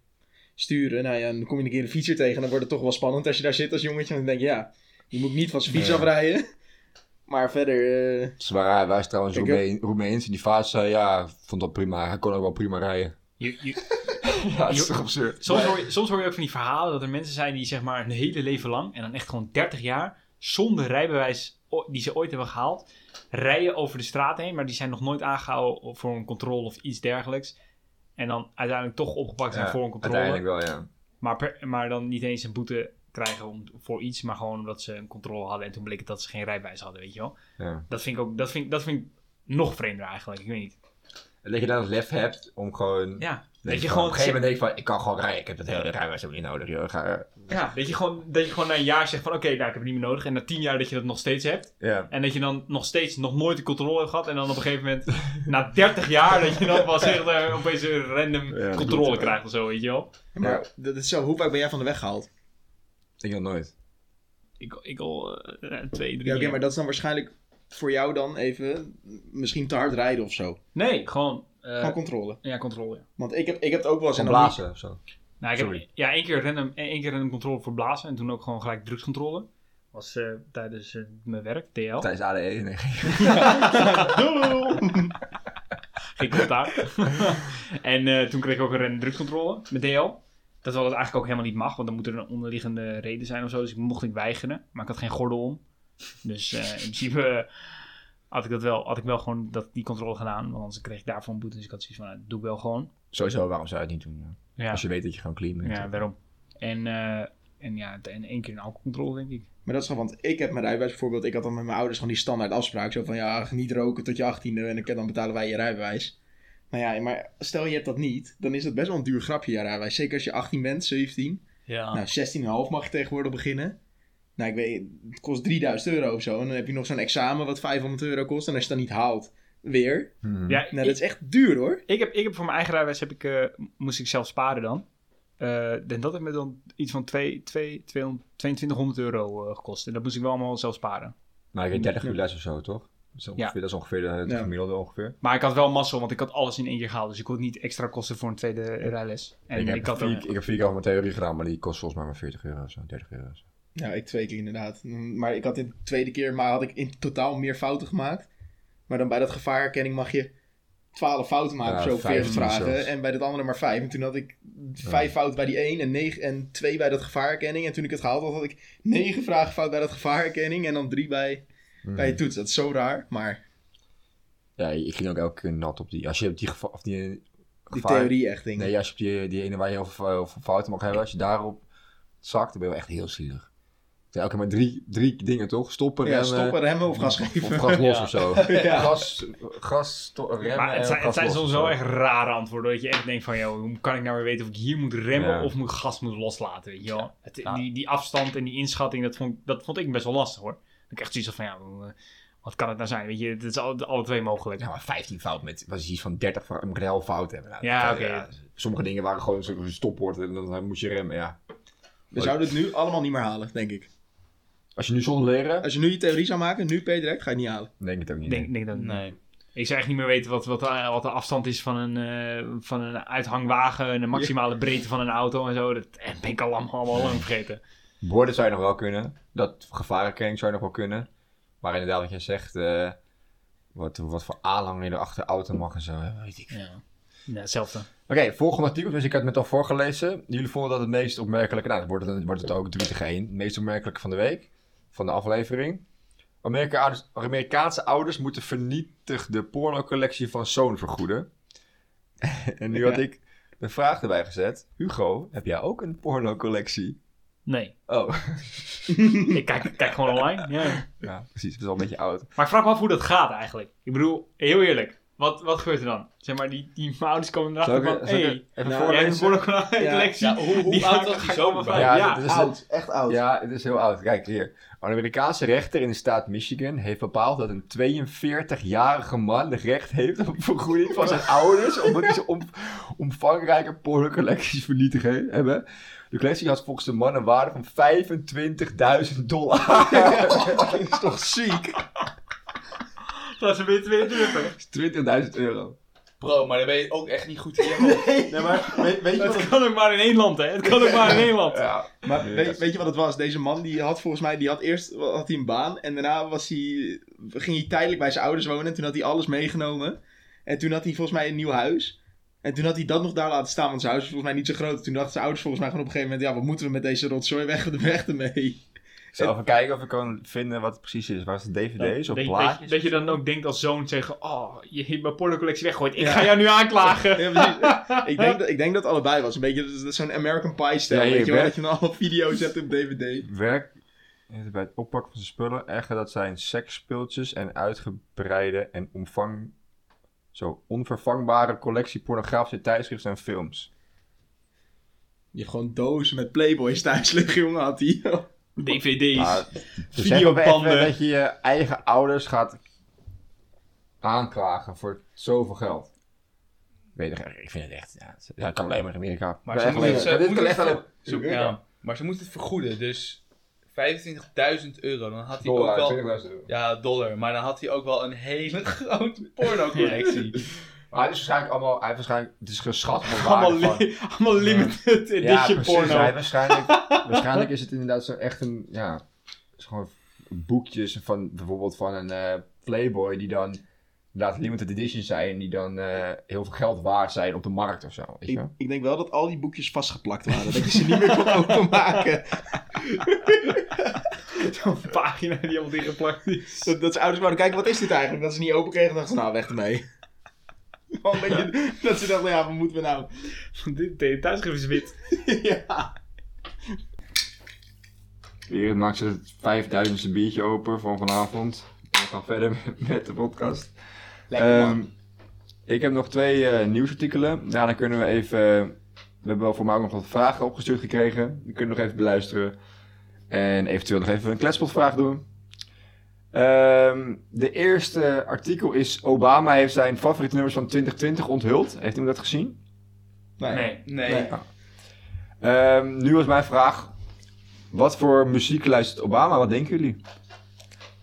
sturen. Nou ja, dan kom je een keer een fietser tegen en dan wordt het toch wel spannend als je daar zit als jongetje. Want dan denk je, ja, die moet niet van zijn fiets afrijden. Maar verder, eh, Zwaar, wij zijn trouwens Kijk, Roemeen, Roemeens. En die zei, ja, vond dat prima. Hij kon ook wel prima rijden. Je, je, (laughs) Ja, dat is toch absurd. soms, hoor je, soms hoor je ook van die verhalen dat er mensen zijn die zeg maar een hele leven lang en dan echt gewoon 30 jaar zonder rijbewijs die ze ooit hebben gehaald, rijden over de straat heen, maar die zijn nog nooit aangehouden voor een controle of iets dergelijks. En dan uiteindelijk toch opgepakt zijn Ja, voor een controle. Uiteindelijk wel, ja. Maar, per- maar dan niet eens een boete krijgen om, voor iets, maar gewoon omdat ze een controle hadden en toen bleek het dat ze geen rijbewijs hadden, weet je wel. ja. Dat vind ik ook, dat vind, dat vind ik nog vreemder eigenlijk, ik weet niet. En dat je dan het lef hebt om gewoon... Ja, dat je Op gewoon, een gegeven moment denk je van, ik kan gewoon rijden. Ik heb het hele rijbewijs helemaal niet nodig, joh. Ga, ja, dat je gewoon, dat je gewoon na een jaar zegt van oké, nou ik heb het niet meer nodig. En na tien jaar dat je dat nog steeds hebt. ja. En dat je dan nog steeds nog nooit de controle hebt gehad. En dan op een gegeven moment, (laughs) na 30 jaar, dat je dan pas echt eh, opeens een random Ja, controle ja. krijgt of zo, weet je wel. maar dat is zo, hoe vaak ben jij van de weg gehaald? Ik nog nooit. Ik, ik al eh, twee, drie Ja, oké, jaar. maar dat is dan waarschijnlijk voor jou dan even misschien te hard rijden of zo. Nee, gewoon, eh, Van controle. ja, controle. ja. Want ik heb, ik heb het ook wel eens... Van blazen of zo. Nou, ik heb Sorry. ja, één keer random, één keer random controle voor blazen. En toen ook gewoon gelijk drugscontrole. Was eh, tijdens mijn werk, TL. (laughs) Tijdens ADE. Nee, (laughs) (laughs) Geen commentaar. en eh, toen kreeg ik ook een random drugscontrole met DL. Dat wel het eigenlijk ook helemaal niet mag, want dan moet er een onderliggende reden zijn of zo. Dus ik mocht niet weigeren, maar ik had geen gordel om. Dus eh, in principe eh, had ik dat wel, had ik wel gewoon dat, die controle gedaan. Want anders kreeg ik daarvoor een boete. Dus ik had zoiets van, nou, dat doe ik wel gewoon. Sowieso, waarom zou je het niet doen? Ja. Ja, Als je weet dat je gewoon clean bent. ja daarom. En, eh, en ja, en één keer een alcoholcontrole, denk ik. Maar dat is gewoon, want ik heb mijn rijbewijs bijvoorbeeld, ik had dan met mijn ouders gewoon die standaard afspraak. Zo van, ja, niet roken tot je achttiende en dan- dan betalen wij je rijbewijs. Maar ja, maar stel je hebt dat niet, dan is dat best wel een duur grapje, je rijbewijs. Zeker als je 18 bent, 17. Ja. Nou, 16,5 mag je tegenwoordig beginnen. Nou, ik weet, het kost 3000 euro of zo. En dan heb je nog zo'n examen wat 500 euro kost. En als je dat niet haalt, weer. Hmm. Ja, Nou, dat is echt duur hoor. Ik heb, ik heb voor mijn eigen rijbewijs heb ik, eh, moest ik zelf sparen dan. Eh, en dat heeft me dan iets van 2, 2, 200, 2200 euro eh, gekost. En dat moest ik wel allemaal zelf sparen. Maar je hebt 30 uur les of zo, toch? Dat is ongeveer, Ja. dat is ongeveer de, het Ja. gemiddelde ongeveer. Maar ik had wel mazzel, want ik had alles in één keer gehaald. Dus ik kon niet extra kosten voor een tweede rijles. En ik, ik, heb had vier, ook... ik heb vier keer over mijn theorie gedaan, maar die kost volgens mij maar 40 euro of zo, 30 euro. of zo. Ja, ik twee keer inderdaad. Maar ik had in de tweede keer, maar had ik in totaal meer fouten gemaakt. Maar dan bij dat gevaarherkenning mag je 12 fouten maken Ja, of zo, 40 15 vragen. zelfs. En bij dat andere maar 5. En toen had ik 5 fouten bij die 1 en, 9, en 2 bij dat gevaarherkenning. En toen ik het gehaald had, had ik 9 vragen fout bij dat gevaarherkenning. En dan 3 bij, Hmm. bij je toets. Dat is zo raar. Maar Ja, ik ging ook elke keer nat op die. Als je op die, geva- of die die gevaar- theorie echt dingen. Nee, als je op die, die ene waar je heel veel, heel veel fouten mag hebben, als je daarop zakt, dan ben je wel echt heel zielig. Ja, elke keer maar drie, drie dingen toch? Stoppen, ja, remmen. stoppen, remmen of gas Of geven. gas los Ja. of zo. (laughs) Ja. Gas, gas remmen Maar het en zijn, het zijn soms of wel zo. echt rare antwoorden. Dat je echt denkt van, joh, hoe kan ik nou weer weten of ik hier moet remmen Ja. of moet gas moet loslaten, weet je wel. Het, Ja. die, die afstand en die inschatting, dat vond, dat vond ik best wel lastig hoor. Ik echt zoiets van, ja, eh, wat kan het nou zijn? Weet je, het is alle, alle twee mogelijk. Ja, maar 15 fout met, was iets van 30 fout, moet ik een helft fout hebben. Nou, Ja, oké. sommige dingen waren gewoon zo'n stopwoord en dan moet je remmen, ja. We zouden het nu allemaal niet meer halen, denk ik. Als je nu zonder leren, Als je nu je theorie zou maken, nu per direct, ga je het niet halen. denk ik het ook niet. Ik denk, denk dat, Nee. Ik zou echt niet meer weten wat, wat, de- wat de afstand is van een, eh, van een uithangwagen en de maximale breedte van een auto en zo. Dat eh, ben ik al allemaal, allemaal lang vergeten. Borden zou je nog wel kunnen. Dat gevarenkenning zou je nog wel kunnen. Maar inderdaad, wat jij zegt, eh, wat, wat voor aanhang je er achter de auto mag en zo, hè, weet ik. Ja, ja hetzelfde. Oké, volgende artikel. Dus ik had het net al voorgelezen. Jullie vonden dat het meest opmerkelijke, nou, dan wordt het, wordt het ook 3 tegen 1. Het meest opmerkelijke van de week, van de aflevering. Amerika Amerikaanse ouders moeten vernietigde pornocollectie van zoon vergoeden. (laughs) en nu had ik de vraag erbij gezet. Hugo, heb jij ook een pornocollectie? Nee, Oh, ik kijk, kijk gewoon online. Ja. ja, precies. Het is al een beetje oud. Maar ik vraag me af hoe dat gaat eigenlijk. Ik bedoel, heel eerlijk. wat, wat gebeurt er dan? Zeg maar, die, die mijn ouders komen erachter van, zal ik hé, even nou, hebt een porno-collectie. Ja, hoe- hoe Die oud was ga die dan? vragen. Ja, Ja, dit is oud. Echt oud. Ja, het is heel oud. Kijk hier. Een Amerikaanse rechter in de staat Michigan heeft bepaald dat een 42-jarige man het recht heeft op vergoeding van zijn (laughs) ouders. omdat hij ze om, omvangrijke pornocollecties vernietigd he- hebben. De collectie had volgens de man een waarde van 25.000 dollar. (laughs) Dat is toch ziek? dat is 22. 20.000 euro. Bro, maar dan ben je ook echt niet goed in je hoofd. Nee, maar weet, weet je wat Het kan ook maar in één land, hè? Het kan ook maar in één land. Ja. maar Nee, weet, weet je wat het was? Deze man die had volgens mij, die had eerst had hij een baan en daarna was hij, ging hij tijdelijk bij zijn ouders wonen en toen had hij alles meegenomen. En toen had hij volgens mij een nieuw huis. En toen had hij dat nog daar laten staan, want zijn huis was volgens mij niet zo groot. Toen dachten zijn ouders volgens mij gewoon op een gegeven moment, ja, wat moeten we met deze rotzooi weg, weg ermee. Ik zal even kijken of ik kan vinden wat het precies is. Was het dvd's of dat, je- plaatjes? dat, je- dat je dan ook denkt als zoon zeggen, oh, je hebt mijn pornocollectie weggegooid. Ik Ja. ga jou nu aanklagen. Ja, precies. (laughs) ik, denk dat, ik denk dat het allebei was. Een beetje is- is zo'n American Pie stijl. Ja, hier, weet je wel, dat je dan allemaal (laughs) video's hebt op DVD. Werk bij het oppakken van zijn spullen. Echter, dat zijn seksspeeltjes en uitgebreide en omvang... Zo, onvervangbare collectie pornografische tijdschriften en films. Je hebt gewoon dozen met Playboys thuis liggen, jongen, had hij. (laughs) DVD's. Wel videobanden. dat je je eigen ouders gaat aanklagen voor zoveel geld. Weet je, ik vind het echt... Ja, het kan alleen maar in Amerika. Maar ze moeten, het alleen... ver- Zo- ja, maar ze moeten het vergoeden. Dus 25.000 euro. Dan had hij ook wel... 20.000 euro. Ja, dollar. Maar dan had hij ook wel een hele (laughs) grote pornocollectie. (laughs) Maar het is waarschijnlijk allemaal... Hij waarschijnlijk... Het is geschat (laughs) allemaal, li- limited Ja, edition precies. porno. Hij waarschijnlijk, waarschijnlijk is het inderdaad zo echt een, ja, het is gewoon boekjes van bijvoorbeeld van een eh, Playboy die dan inderdaad limited edition zijn, die dan eh, heel veel geld waard zijn op de markt of zo. Weet? Ik, ik denk wel dat al die boekjes vastgeplakt waren. dat je ze niet meer kon (laughs) openmaken. (laughs) Zo'n pagina die allemaal dichtgeplakt is. Dat, dat zijn ouders wouden kijken, wat is dit eigenlijk? Dat ze niet open kregen, dachten ze, nou, weg ermee. (laughs) Gewoon een beetje, dat ze dachten, ja, wat moeten we nou? Dit dit thuisschrift is wit. ja. Weer maakt ze het vijfduizendste biertje open van vanavond. We gaan verder met, met de podcast. Lekker Ehm, ik heb nog twee eh, nieuwsartikelen. Daarna kunnen we even. We hebben wel voor mij ook nog wat vragen opgestuurd gekregen. Die kunnen we nog even beluisteren. En eventueel nog even een kletspotvraag doen. Ehm, de eerste artikel is: Obama heeft zijn favoriete nummers van 2020 onthuld. Heeft iemand dat gezien? nee. Nee. Nee. Nee. Ehm, nu was mijn vraag: wat voor muziek luistert Obama? Wat denken jullie?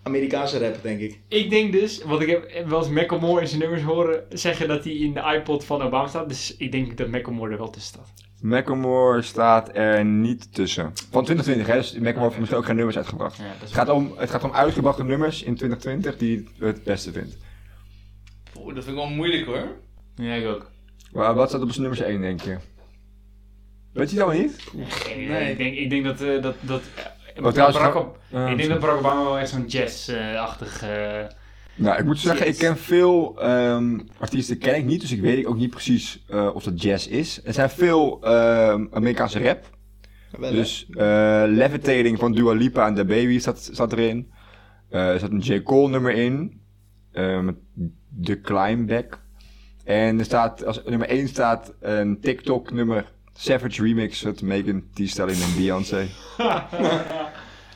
Amerikaanse rap, denk ik. Ik denk dus, want ik heb wel eens Macklemore in zijn nummers horen zeggen dat hij in de iPod van Obama staat. Dus ik denk dat Macklemore er wel tussen staat. Macklemore staat er niet tussen. Van 2020, hè? Dus Macklemore heeft misschien ook geen nummers uitgebracht. Ja, Het gaat, om, het gaat om uitgebrachte nummers in 2020 die hij het beste vindt. Oeh, dat vind ik wel moeilijk hoor. Ja, ik ook. Maar wat staat op zijn nummers 1, denk je? Weet je dat wel niet? Nee. Ik denk, ik denk dat... eh, dat, dat Oh, trouwens, Barack, Ah, ik denk dat Barack Obama wel echt zo'n jazz-achtig... eh, Nou, ik moet zeggen, ik ken veel ehm, artiesten ken ik niet, dus ik weet ook niet precies eh, of dat jazz is. Er zijn veel ehm, Amerikaanse rap. Wel, Dus eh, Levitating van Dua Lipa en The Baby staat, staat erin. Eh, er staat een J. Cole nummer in. met The Climbback. En er staat, als nummer 1 staat een TikTok nummer Savage Remix met Megan Thee Stallion en Beyoncé. (laughs)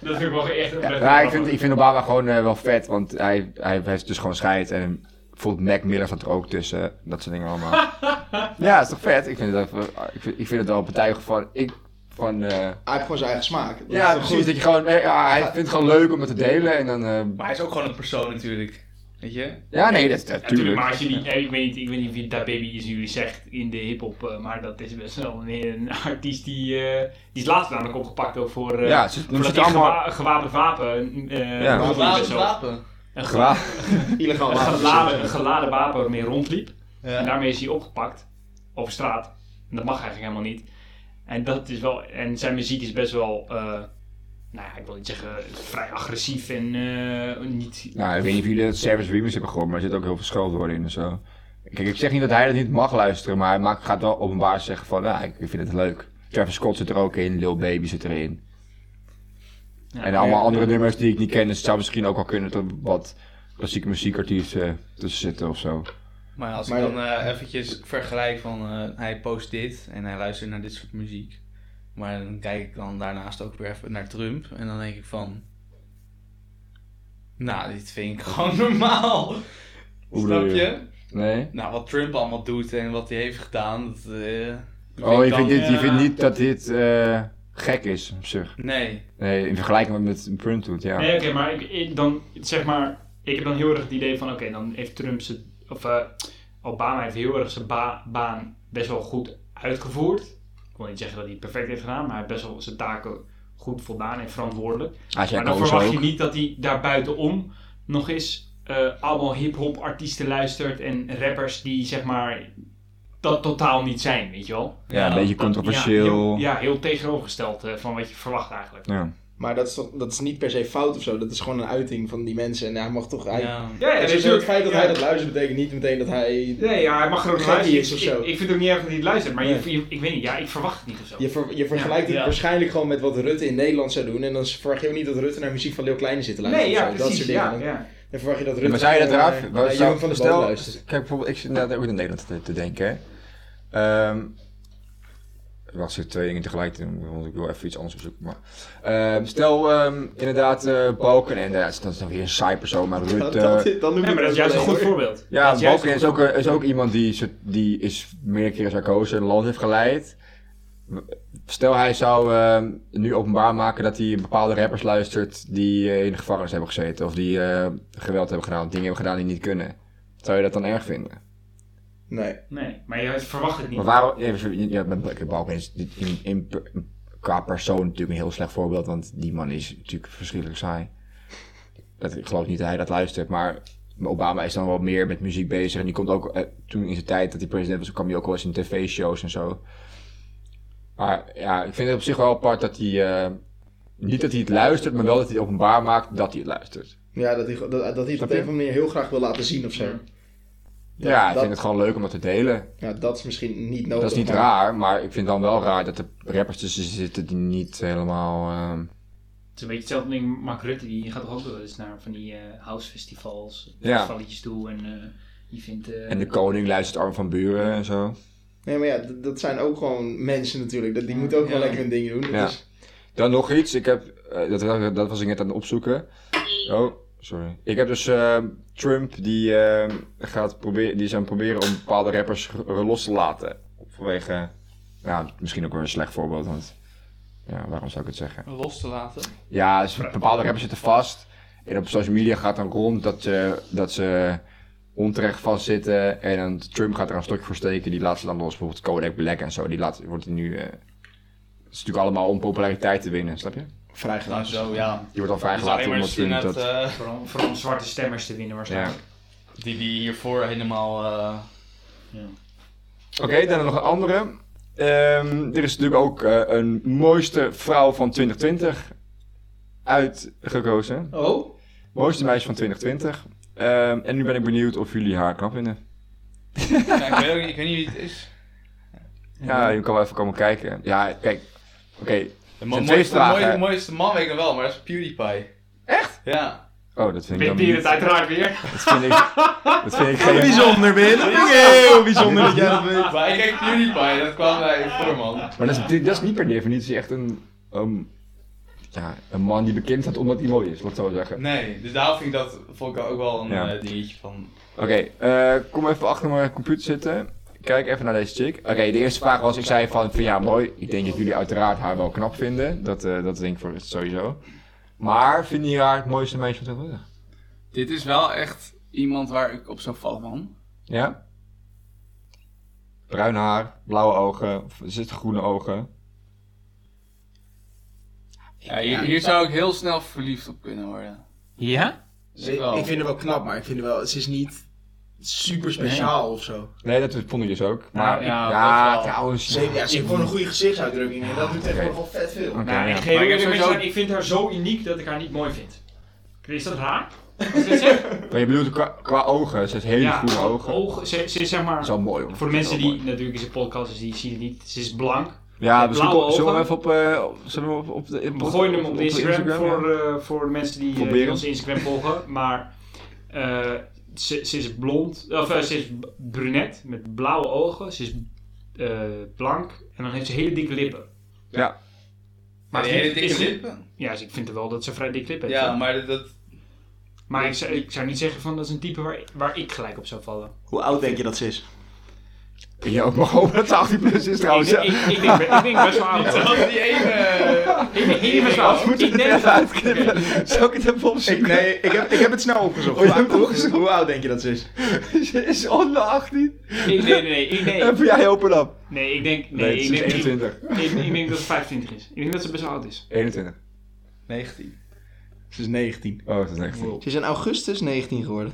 dat vind ik wel echt een best Ja, ik vind, ik vind Obama gewoon eh, wel vet, want hij, hij heeft dus gewoon scheid. En bijvoorbeeld Mac Miller staat er ook tussen. Dat soort dingen allemaal. (laughs) ja, is toch vet? Ik vind het, wel- ik vind, ik vind het wel betuigen van... Ik, van eh, Hij heeft gewoon zijn eigen smaak. Dat ja, precies. goed? Dat je gewoon... eh, ja, hij vindt het gewoon leuk om het te delen. En dan... eh, Maar hij is ook gewoon een persoon natuurlijk. Weet je? ja, nee, dat is natuurlijk. maar als je die, eh, ik weet niet, ik weet niet wie dat baby is jullie zegt in de hip-hop, eh, maar dat is best wel een, een artiest die, eh, die is laatst namelijk opgepakt ook voor, eh ja, ze, voor dat allemaal... gewa gewapend wapen. eh Ja. rondliep Wapen, wapen. Een, ge- Gewa- (laughs) Illegaal een wapen. geladen, een geladen wapen waarmee rondliep. En daarmee is hij opgepakt over straat. En dat mag eigenlijk helemaal niet. En dat is wel, en zijn muziek is best wel, eh, nou ja, ik wil niet zeggen vrij agressief en eh, niet. Nou, ik weet niet of jullie het Service Remix hebben gehoord, maar er zit ook heel veel scheldwoorden in en zo. Kijk, ik zeg niet dat hij dat niet mag luisteren, maar hij maakt, gaat wel openbaar zeggen van, nou, ik vind het leuk. Travis Scott zit er ook in, Lil Baby zit erin. Ja. En allemaal andere nummers die ik niet ken, dus het zou misschien ook wel kunnen dat er wat klassieke muziekartiesten tussen zitten of zo. Maar als Maar ik dan eh, eventjes vergelijk van eh, hij post dit en hij luistert naar dit soort muziek. Maar dan kijk ik dan daarnaast ook weer even naar Trump en dan denk ik van... Nou, dit vind ik (laughs) gewoon normaal. Hoe Snap je? Nee? Nou, wat Trump allemaal doet en wat hij heeft gedaan, dat... eh, Oh, je dan, vindt, dit, je eh, vindt niet dat dit eh, gek is op zich? Nee. Nee, in vergelijking met wat Trump doet, ja. Nee, oké, maar ik, ik- dan zeg maar, ik heb dan heel erg het idee van, oké, dan heeft Trump zijn, of eh, Obama heeft heel erg zijn ba- baan best wel goed uitgevoerd. Ik wil niet zeggen dat hij het perfect heeft gedaan, maar hij heeft best wel zijn taken goed voldaan en verantwoordelijk. Jij maar dan verwacht je niet dat hij daar buitenom nog eens eh, allemaal hip-hop artiesten luistert en rappers die zeg maar dat totaal niet zijn, weet je wel? Ja, een beetje Dat- controversieel. Ja, heel, ja, heel tegenovergesteld eh, van wat je verwacht eigenlijk. Ja. Maar dat is, toch, dat is niet per se fout of zo. Dat is gewoon een uiting van die mensen. En hij mag toch... Hij, Ja. Ja, ja, Dus het feit dat ja. hij dat luistert betekent niet meteen dat hij... Nee, ja, hij mag er ook luisteren. is of Ik- zo. Ik, ik vind het ook niet erg dat hij het luistert, maar Nee. je, je- ik weet niet, ja, ik verwacht het niet of zo. Je, ver- je vergelijkt Ja. het waarschijnlijk gewoon met wat Rutte in Nederland zou doen. En dan verwacht je ook niet dat Rutte naar muziek van Leeuw Kleine zit te luisteren. nee, ja, zo. Dat precies. soort dingen. Ja, ja. Dan verwacht je dat Rutte maar zou je dat eraf... eh, van de stel, luistert. kijk bijvoorbeeld, ik zit inderdaad ook in Nederland te, te denken. hè. Wacht, ik twee dingen tegelijk te doen, want ik wil even iets anders opzoeken. Maar, Ehm, stel ehm, inderdaad uh, Balken, en dat is, dat is dan weer een saai persoon, maar (laughs) Ja, Rutte... dat, dan noem Ja, ik maar dat is juist een goed voorbeeld. Ja, is Balken is ook, is ook iemand die, die is meerdere keren sarcose een land heeft geleid. Stel hij zou ehm, nu openbaar maken dat hij bepaalde rappers luistert die eh, in de gevangenis hebben gezeten. Of die eh, geweld hebben gedaan, of dingen hebben gedaan die niet kunnen. Zou je dat dan erg vinden? Nee. Nee, maar je verwacht het niet. Maar waarom... Ja, ja, met Balken is in, in, in- qua persoon natuurlijk een heel slecht voorbeeld, want die man is natuurlijk verschrikkelijk saai. Dat, ik geloof niet dat hij dat luistert, maar Obama is dan wel meer met muziek bezig. En die komt ook, eh, toen in zijn tijd dat hij president was, kwam hij ook wel eens in tv-shows en zo. Maar ja, ik vind het op zich wel apart dat hij, eh, niet dat hij het luistert, maar wel dat hij het openbaar maakt dat hij het luistert. Ja, dat hij, dat, dat hij het op een of andere manier heel graag wil laten zien of zo. Ja. Dat- ja, ik dat- vind het gewoon leuk om dat te delen. Ja, dat is misschien niet nodig. dat is niet maar- raar, maar ik vind dan wel raar dat er rappers tussen zitten die niet helemaal... ehm, Het is een beetje hetzelfde ding. Mark Rutte die gaat toch ook wel eens naar van die eh housefestivals, Ja. toe en eh die vindt... eh, En de koning luistert Arm van Buren en zo. Nee, maar ja, dat zijn ook gewoon mensen natuurlijk. Dat, die moeten ook Ja. wel lekker hun dingen doen. Ja. is- Dan nog iets. Ik heb, dat, dat was ik net aan het opzoeken. Oh, sorry. Ik heb dus eh, Trump die eh, gaat proberen, die is aan het proberen om bepaalde rappers los te laten. Vanwege, ja, misschien ook wel een slecht voorbeeld, want ja, waarom zou ik het zeggen? Los te laten. Ja, dus bepaalde rappers zitten vast. En op social media gaat dan rond dat ze, dat ze onterecht vastzitten. En dan Trump gaat er een stokje voor steken. Die laat ze dan los. Bijvoorbeeld Kodak Black en zo. Die laat, wordt nu... eh, het is natuurlijk allemaal om populariteit te winnen, snap je? Die Nou, Vrijgelaten. zo ja. wordt al vrijgelaten omdat vindt dat, eh, Vooral, vooral om zwarte stemmers te winnen Ja. waarschijnlijk. die, die hiervoor helemaal... eh, Oké, dan nog een andere. Ehm, er is natuurlijk ook eh, een mooiste vrouw van 2020 uitgekozen. Oh? Mooiste meisje van 2020. Ehm, en nu ben ik benieuwd of jullie haar knap vinden. ja, ik, weet ook, niet- ik weet niet wie het is. Ja, je kan wel even komen kijken. Ja, kijk. Oké. De mo- mooiste, vragen. mooiste, mooiste man weet ik nog wel, maar dat is PewDiePie. Echt? Ja. Oh, dat vind ik je niet. het uiteraard weer? Dat vind ik, dat vind ik geen... Bijzonder, Ben. Dat vind ik heel bijzonder dat jij dat weet. Maar ik kijk PewDiePie, dat kwam bij voor man. Maar dat is, dat is niet per definitie echt een... een ja, een man die bekend staat omdat hij mooi is, laat ik zo zeggen. Nee, dus daarom vind ik dat vond ik ook wel een Ja. eh, dingetje van... Oké, eh, kom even achter mijn computer zitten. Kijk even naar deze chick. Oké, de eerste vraag was, ik zei van, van ja, mooi. Ik denk dat jullie uiteraard haar wel knap vinden. Dat, eh, dat denk ik voor sowieso. Maar vinden jullie haar het mooiste meisje van 2020? Dit is wel echt iemand waar ik op zou vallen, man. Ja? Bruin haar, blauwe ogen, of is het groene ogen? Ja, hier, hier zou ik heel snel verliefd op kunnen worden. Ja? Ik wel. Ik vind het wel knap, maar ik vind het wel... Ze is niet super speciaal of zo. Nee, dat vond ik dus ook. Maar ja, trouwens. Ze, ja, ze heeft gewoon een goede gezichtsuitdrukking en dat doet tegenwoordig wel vet veel. Oké, Nou, ja. ik, geef Maar ik sowieso- vind haar zo uniek dat ik haar niet mooi vind. Is dat zeg? (laughs) Maar je bedoelt qua, qua ogen, ze heeft hele ja, groene ogen. ogen. Ze, ze is zeg maar... Wel mooi hoor. Voor de mensen die mooi. natuurlijk in zijn podcast is, die zien het niet. Ze is blank. Ja, kom- zullen we even op, eh, zullen we op, op de... We gooien hem op, Instagram, voor, eh, voor de mensen die, eh, Voor die onze Instagram volgen. Maar eh, ze, ze is blond, of eh, ze is brunet met blauwe ogen. Ze is eh, blank en dan heeft ze hele dikke lippen. Ja. Maar die hele dikke lippen. Ja, dus ik vind wel dat ze vrij dikke lippen heeft. Ja, maar dat- dat... Maar ik zou, ik zou niet zeggen van dat is een type waar, waar ik gelijk op zou vallen. Hoe oud denk je dat ze is? Je ook mag hopen dat ze 18 plus is trouwens. ik, ik, ik denk, ik denk best wel oud. Dat die ene... Ik denk, best wel oud. Moeten Ik we het ik het even opzoeken? Ik, nee, ik heb, ik heb het snel opgezocht. Oh, hoe, opgezocht? oud denk je dat ze is? Ze (laughs) is onder 18. ik, nee, nee, nee, ik, nee, Even jij open up. nee, ik denk, nee, Nee, ik, ze is denk, ik, 21. ik, ik denk dat het 25 is. Ik denk dat ze best wel oud is. 21. 19. Ze is 19. Oh, dat is 19. Ze is in augustus 19 geworden.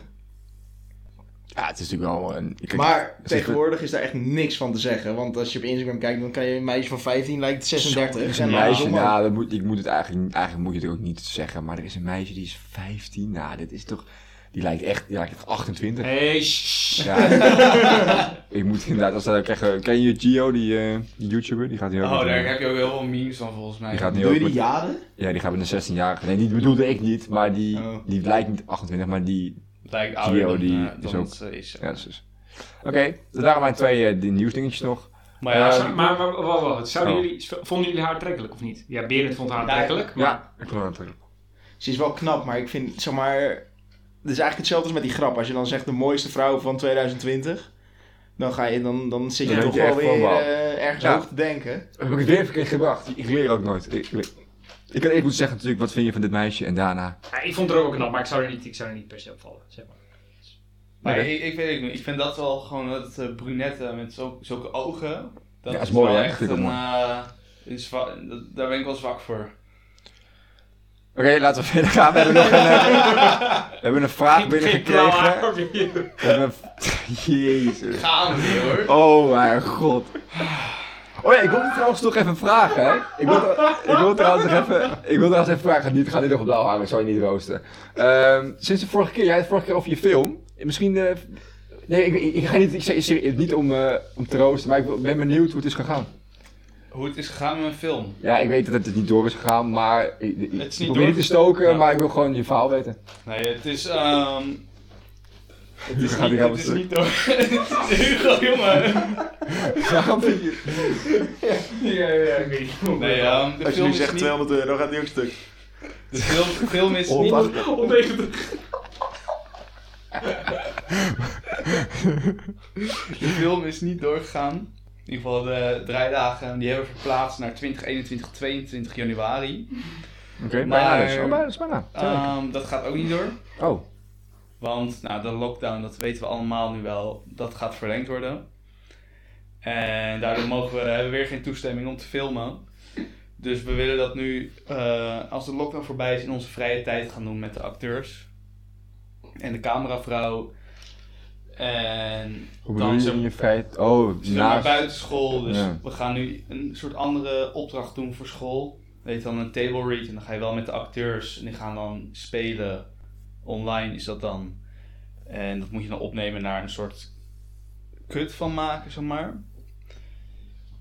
Ja, het is natuurlijk wel een... ik- Maar tegenwoordig is daar echt niks van te zeggen. Want als je op Instagram kijkt, dan kan je een meisje van 15 lijkt 36. Er is en een meisje, ook. nou, dat moet, ik moet het eigenlijk, eigenlijk moet je het ook niet zeggen, maar er is een meisje die is 15. Nou, dit is toch, die lijkt echt, die lijkt echt 28. Hey. Ja, (laughs) ik moet inderdaad, als dat krijgen, ken je Gio, die, eh, die YouTuber, die gaat nu ook Oh, daar heb je ook heel veel memes van volgens mij. die gaat Doe ook je die met, jaren? ja, die gaat met een 16-jarige, nee, die bedoelde ik niet, maar die, Oh. die lijkt niet 28, maar die, Lijkt ouder Gio, dan, die is dan ook- het, is. ja, dus. Oké, dus daar mijn twee eh, die nieuwsdingetjes nog. Maar ja, Eh, Maar, maar, maar wacht, wacht. Zouden Oh. jullie, vonden jullie haar aantrekkelijk of niet? Ja, Berend vond haar Ja, aantrekkelijk. maar- Ja, ik wil het terug. Ze is wel knap, maar ik vind, zeg maar... Het is eigenlijk hetzelfde als met die grap. Als je dan zegt de mooiste vrouw van 2020... Dan, ga je, dan, dan zit je Dan toch wel weer eh, ergens Ja. hoog te denken. Heb ik het weer verkeerd gebracht? Ik leer ook nooit. Ik, ik, ik kan even moeten zeggen natuurlijk, wat vind je van dit meisje? En daarna... Ja, ik vond haar ook wel knap, maar ik zou er niet, ik zou er niet per se op vallen. Zeg maar. Maar Oké. ik, ik weet het niet. Ik vind dat wel gewoon dat uh, brunette met zo, zulke ogen. Dat Ja, is mooi, wel hè? echt een, ook eh, dat- daar ben ik wel zwak voor. Oké, laten we (laughs) verder gaan. We hebben nog een, eh, we hebben een vraag binnengekregen. We hebben (laughs) Jezus. Gaan we weer hoor. Oh mijn god. Oh ja, ik wilde trouwens toch even vragen, hè. Ik wil, ik wil trouwens nog even, ik wil trouwens even vragen. Niet, ga niet nog op blauw hangen, ik zal je niet roosten. Ehm, sinds de vorige keer, jij had het vorige keer over je film. Misschien, eh, nee, ik, ik, ik ga niet, ik zeg serieus, niet om, eh, om te roosten, maar ik wil- ben benieuwd hoe het is gegaan. Hoe het is gegaan met mijn film. Ja, ik weet dat het niet door is gegaan, maar ik, ik, Het is ik niet probeer niet te stoken, Ja. maar ik wil gewoon je verhaal weten. Nee, het is... ehm het is, gaat niet, het is niet door... (laughs) Hugo, jongen. Waarom vind je... Ja, ja, ik weet niet. Nee, ehm, de Als je film nu is zegt niet... 200 euro, gaat die ook stuk. De film, de film is Oh, niet... wacht. Ondeugend. (laughs) De film is niet doorgegaan. In ieder geval de draaidagen, die hebben we verplaatst naar 2021, 22 januari. Oké, Maar- bijna dus. Oh, bijna, dat is bijna. Ehm, dat gaat ook niet door. Oh, Want nou, de lockdown, dat weten we allemaal nu wel, dat gaat verlengd worden. En daardoor mogen we, hebben we weer geen toestemming om te filmen. Dus we willen dat nu, eh, als de lockdown voorbij is, in onze vrije tijd gaan doen met de acteurs. En de cameravrouw. En hoe dan je in je? Oh, zeg maar naast... buitenschool. Dus Ja. we gaan nu een soort andere opdracht doen voor school. Weet dan een table read. En dan ga je wel met de acteurs. En die gaan dan spelen. Online is dat dan. En dat moet je dan opnemen naar een soort kut van maken, zeg maar.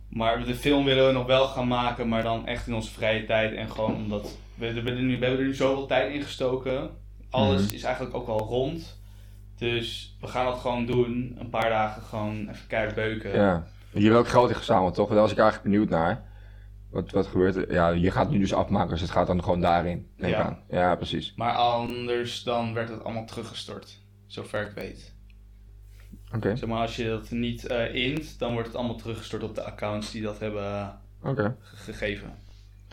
Maar de film willen we nog wel gaan maken, maar dan echt in onze vrije tijd. En gewoon omdat we, we, hebben er nu, we hebben er nu zoveel tijd in gestoken. Alles Mhm. is eigenlijk ook al rond. Dus we gaan dat gewoon doen. Een paar dagen gewoon even keihard beuken. Ja. Hier ook geld in gezameld, toch? Daar was ik eigenlijk benieuwd naar. Wat, wat gebeurt er? Ja, je gaat nu dus afmaken, dus het gaat dan gewoon daarin. Denk Ja. aan. Ja, precies. Maar anders dan werd het allemaal teruggestort. Zover ik weet. Oké, Zeg maar, als je dat niet eh int, dan wordt het allemaal teruggestort op de accounts die dat hebben eh, oké. ge- gegeven.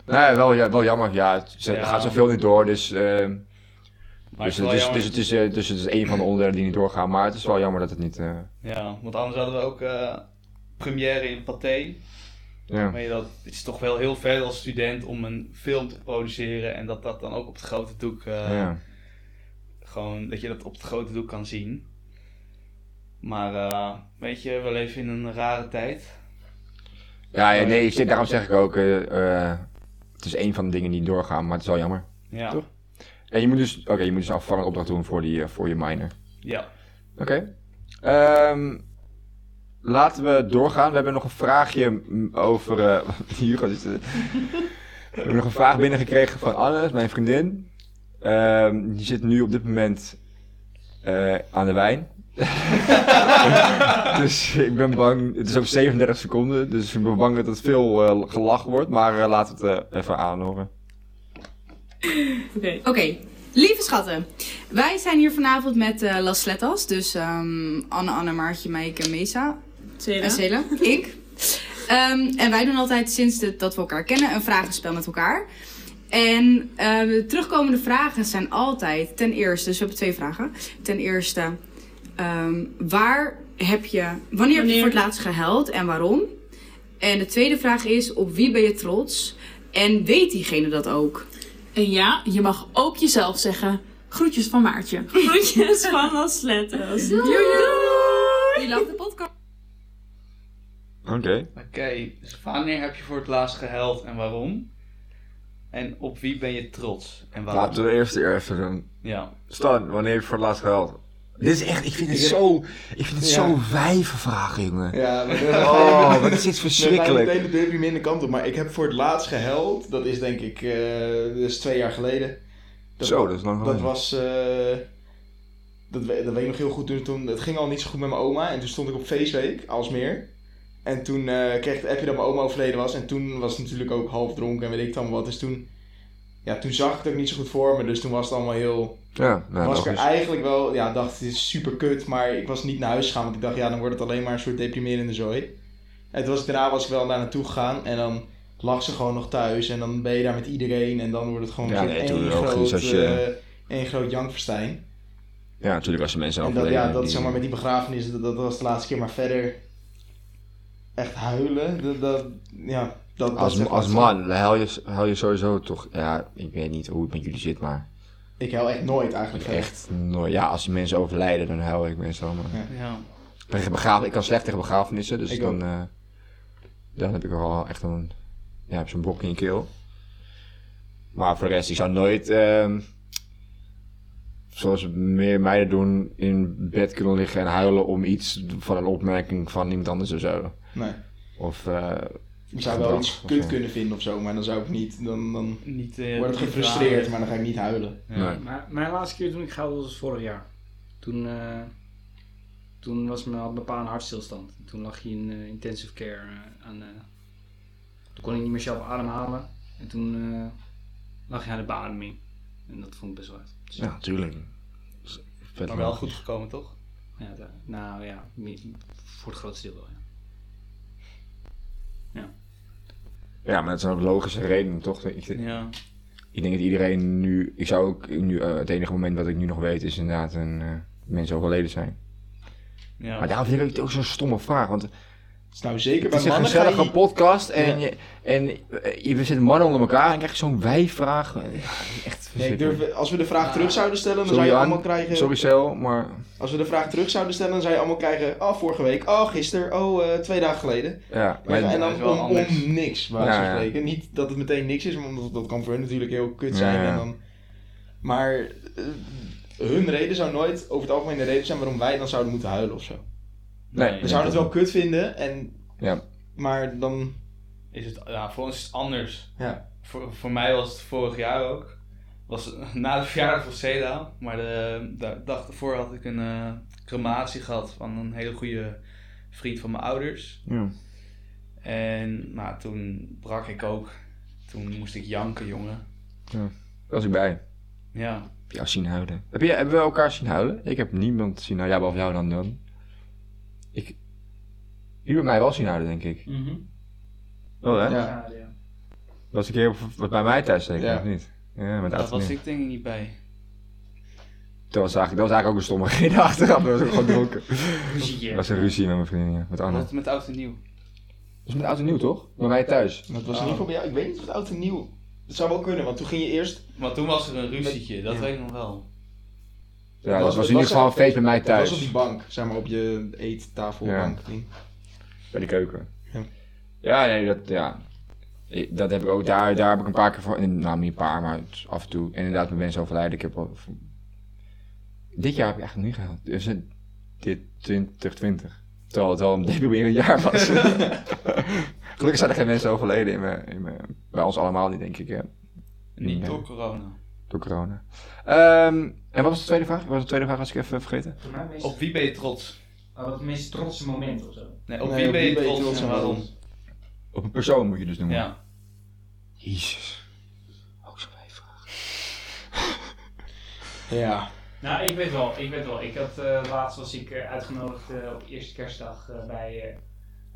Nee, wel, ja, wel jammer. Ja, het ze- Ja. gaat zoveel niet door, dus... ehm, Maar dus, het het is dus, het is, eh, dus het is een van de onderdelen die niet doorgaan, maar het is wel jammer dat het niet... Ja, want anders hadden we ook première in Pathé. Ja. Maar dat het is toch wel heel veel als student om een film te produceren en dat dat dan ook op het grote doek eh, ja. gewoon dat je dat op het grote doek kan zien. Maar eh, weet je, we leven in een rare tijd. Ja, ja, nee, ik zeg- daarom zeg ik ook, eh, het is een van de dingen die doorgaan, maar het is wel jammer. Ja. Toch? En je moet dus, oké, je moet dus een opdracht doen voor, die, voor je minor. Ja. Oké. Ehm, laten we doorgaan. We hebben nog een vraagje over. eh hier gaat het. eh. we hebben nog een vraag binnengekregen van Anne, mijn vriendin. Ehm, die zit nu op dit moment Eh, aan de wijn. (laughs) dus ik ben bang, het is ook 37 seconden, dus ik ben bang dat het veel eh, gelachen wordt, maar laten we het even aanhoren. Oké. Lieve schatten. Wij zijn hier vanavond met Las Sletas. Dus ehm, Anne, Anne, Maartje, Meike en Mesa. Cela. En Cela. ik. Ehm, en wij doen altijd sinds de- dat we elkaar kennen een vragenspel met elkaar. En eh, de terugkomende vragen zijn altijd ten eerste, dus we hebben twee vragen. Ten eerste, ehm, waar heb je, wanneer, heb je voor het laatst gehuild en waarom? En de tweede vraag is, op wie ben je trots? En weet diegene dat ook? En ja, je mag ook jezelf zeggen. Groetjes van Maartje. (laughs) Groetjes van Letters. Doei Wie lacht de podcast? Oké. Oké, dus wanneer heb je voor het laatst gehuild en waarom? En op wie ben je trots en waarom? Laten we eerst even doen. Ja. Stan, wanneer heb je voor het laatst gehaald? Dit is echt, ik vind het zo, ik vind het Ja. zo wijve vragen, jongen. Ja, maar Oh, (laughs) wat is dit verschrikkelijk. meteen de deprimerende kant op. Maar ik heb voor het laatst gehuild. Dat is denk ik, is twee jaar geleden. Dat, Zo, dat is lang Dat geleden. was, eh, dat, we- dat weet ik nog heel goed. Toen, toen, het ging al niet zo goed met mijn oma. En toen stond ik op feestweek, Alsmeer. En toen eh, kreeg ik het appje dat mijn oma overleden was. En toen was het natuurlijk ook half dronken en weet ik allemaal wat. Dus toen, ja, toen zag ik het ook niet zo goed voor me. Dus toen was het allemaal heel... Ja, nou, was ik er eigenlijk wel, ja, dacht het is super kut, maar ik was niet naar huis gegaan, want ik dacht, ja, dan wordt het alleen maar een soort deprimerende zooi. En toen was ik, daarna was ik wel daar naartoe gegaan en dan lag ze gewoon nog thuis en dan ben je daar met iedereen en dan wordt het gewoon Ja, een nee, één groot, als je- eh, één groot jankverstijn. Ja, natuurlijk als je mensen En dat, overleden. ja, dat die- zeg maar met die begrafenis, dat, dat was de laatste keer, maar verder echt huilen, dat, dat ja, dat, Als, als man huil je, huil je sowieso toch... Ja, ik weet niet hoe het met jullie zit, maar Ik huil echt nooit eigenlijk. echt nooit. Ja, als die mensen overlijden, dan huil ik meestal. Maar... Ja. Tegen begraaf, ik kan slecht tegen begrafenissen, dus Ik dan, eh, dan heb ik wel echt een, ja, heb zo'n brok in je keel. Maar voor de rest, ik zou nooit, ehm, zoals meer meiden doen, in bed kunnen liggen en huilen om iets van een opmerking van iemand anders of zo. Nee. Of, eh, Ik zou wel iets kut zo. kunnen vinden of zo, maar dan zou ik niet, dan, dan Niet, eh, word ik gefrustreerd, vragen. maar dan ga ik niet huilen. Ja. Nee. Maar mijn laatste keer toen ik gehuild was vorig jaar. Toen, eh, toen was mijn, had mijn pa een hartstilstand. Toen lag hij in eh, intensive care aan... eh, toen kon hij niet meer zelf ademhalen. En toen eh, lag hij aan de beademing. En dat vond ik best wel uit. Dus ja, natuurlijk. Vet Maar wel goed gekomen, toch? ja, nou ja, voor het grootste deel wel. Ja. Ja, maar dat zijn ook logische redenen, toch? Ik, Ja. ik denk dat iedereen nu, ik zou ook nu, eh, het enige moment wat ik nu nog weet is inderdaad een, eh, mensen overleden zijn. ja. Maar daarom vind ik het ook zo'n stomme vraag, want is nou zeker Het bij is een mannen gezellige je... podcast en, Ja. je, en je, we zitten mannen onder elkaar en dan krijg je zo'n wijvraag. Ja, echt Nee, ik durf, als we de vraag terug zouden stellen, dan Sorry, zou je allemaal krijgen... Sorry Cel, maar Als we de vraag terug zouden stellen, dan zou je allemaal krijgen... Oh, vorige week. Oh, gisteren. Oh, eh, twee dagen geleden. ja. Maar, Maar, en dan is wel om, om niks, waar Ja, ze ja. spreken. Niet dat het meteen niks is, want dat, dat kan voor hun natuurlijk heel kut zijn. ja. En dan, maar eh, hun reden zou nooit over het algemeen de reden zijn waarom wij dan zouden moeten huilen of zo. Nee, We zouden het wel kut vinden, en, Ja. maar dan... Is het, ja, voor ons is het anders. Ja. Voor, voor mij was het vorig jaar ook. Was (laughs) na de verjaardag van Seda. Maar de, de dag ervoor had ik een eh, crematie gehad van een hele goede vriend van mijn ouders. Ja. En nou, toen brak ik ook. Toen moest ik janken, jongen. Daar was ik bij. Ja. Heb je jou zien huilen? Heb je, hebben we elkaar zien huilen? Ik heb niemand zien huilen. Ja, behalve jou dan. dan. Jullie hebben mij wel zien huilen, denk ik. Wel hè? Ja. Ja, ja. Dat was een keer op, was bij mij thuis, denk ik, Ja. of niet? Ja, met Daar was ik denk ik niet bij. Dat was eigenlijk, dat was eigenlijk ook een stomme (laughs) reden achteraf. Dat was ook gewoon (laughs) dronken. Dat was een ruzie met mijn vriendin, ja. Met Anne. Wat met oud en nieuw? Dat is met oud en nieuw, toch? Bij mij thuis. Dat was in Oh. ieder geval bij jou. Ik weet niet of het oud en nieuw... Het zou wel kunnen, want toen ging je eerst... Maar toen was er een ruzietje, dat Ja. weet ik nog wel. Ja, dat was- was, in ieder was geval een feest bij mij Het was thuis. op die bank, zeg maar op je eettafelbank. ding. Bij de keuken. Ja. Ja, nee, dat, ja. Ik- Dat heb ik ook, daar, daar heb ik een paar keer voor, nou niet een paar, maar af en toe. En inderdaad met mensen overlijden. Ik heb al, dit jaar heb ik eigenlijk niet gehad. Dus dit 2020. Terwijl het wel een deprimerend jaar was. (laughs) Gelukkig zijn er geen mensen overleden in mijn, in mijn, bij ons allemaal niet, denk ik. Ja. Niet door corona. door corona. Ehm, en wat was de tweede vraag? Wat was de tweede vraag als ik even vergeten? Op wie ben je trots? Oh, wat het meest trotse moment of zo. Nee, op Nee, wie ben je trots en waarom? Op een persoon moet je dus noemen. Ja. Jezus. Ook zo'n vraag. (laughs) Ja. Nou, ik weet wel. Ik weet wel. Ik had eh, laatst was ik eh, uitgenodigd eh, op eerste kerstdag eh, bij, eh,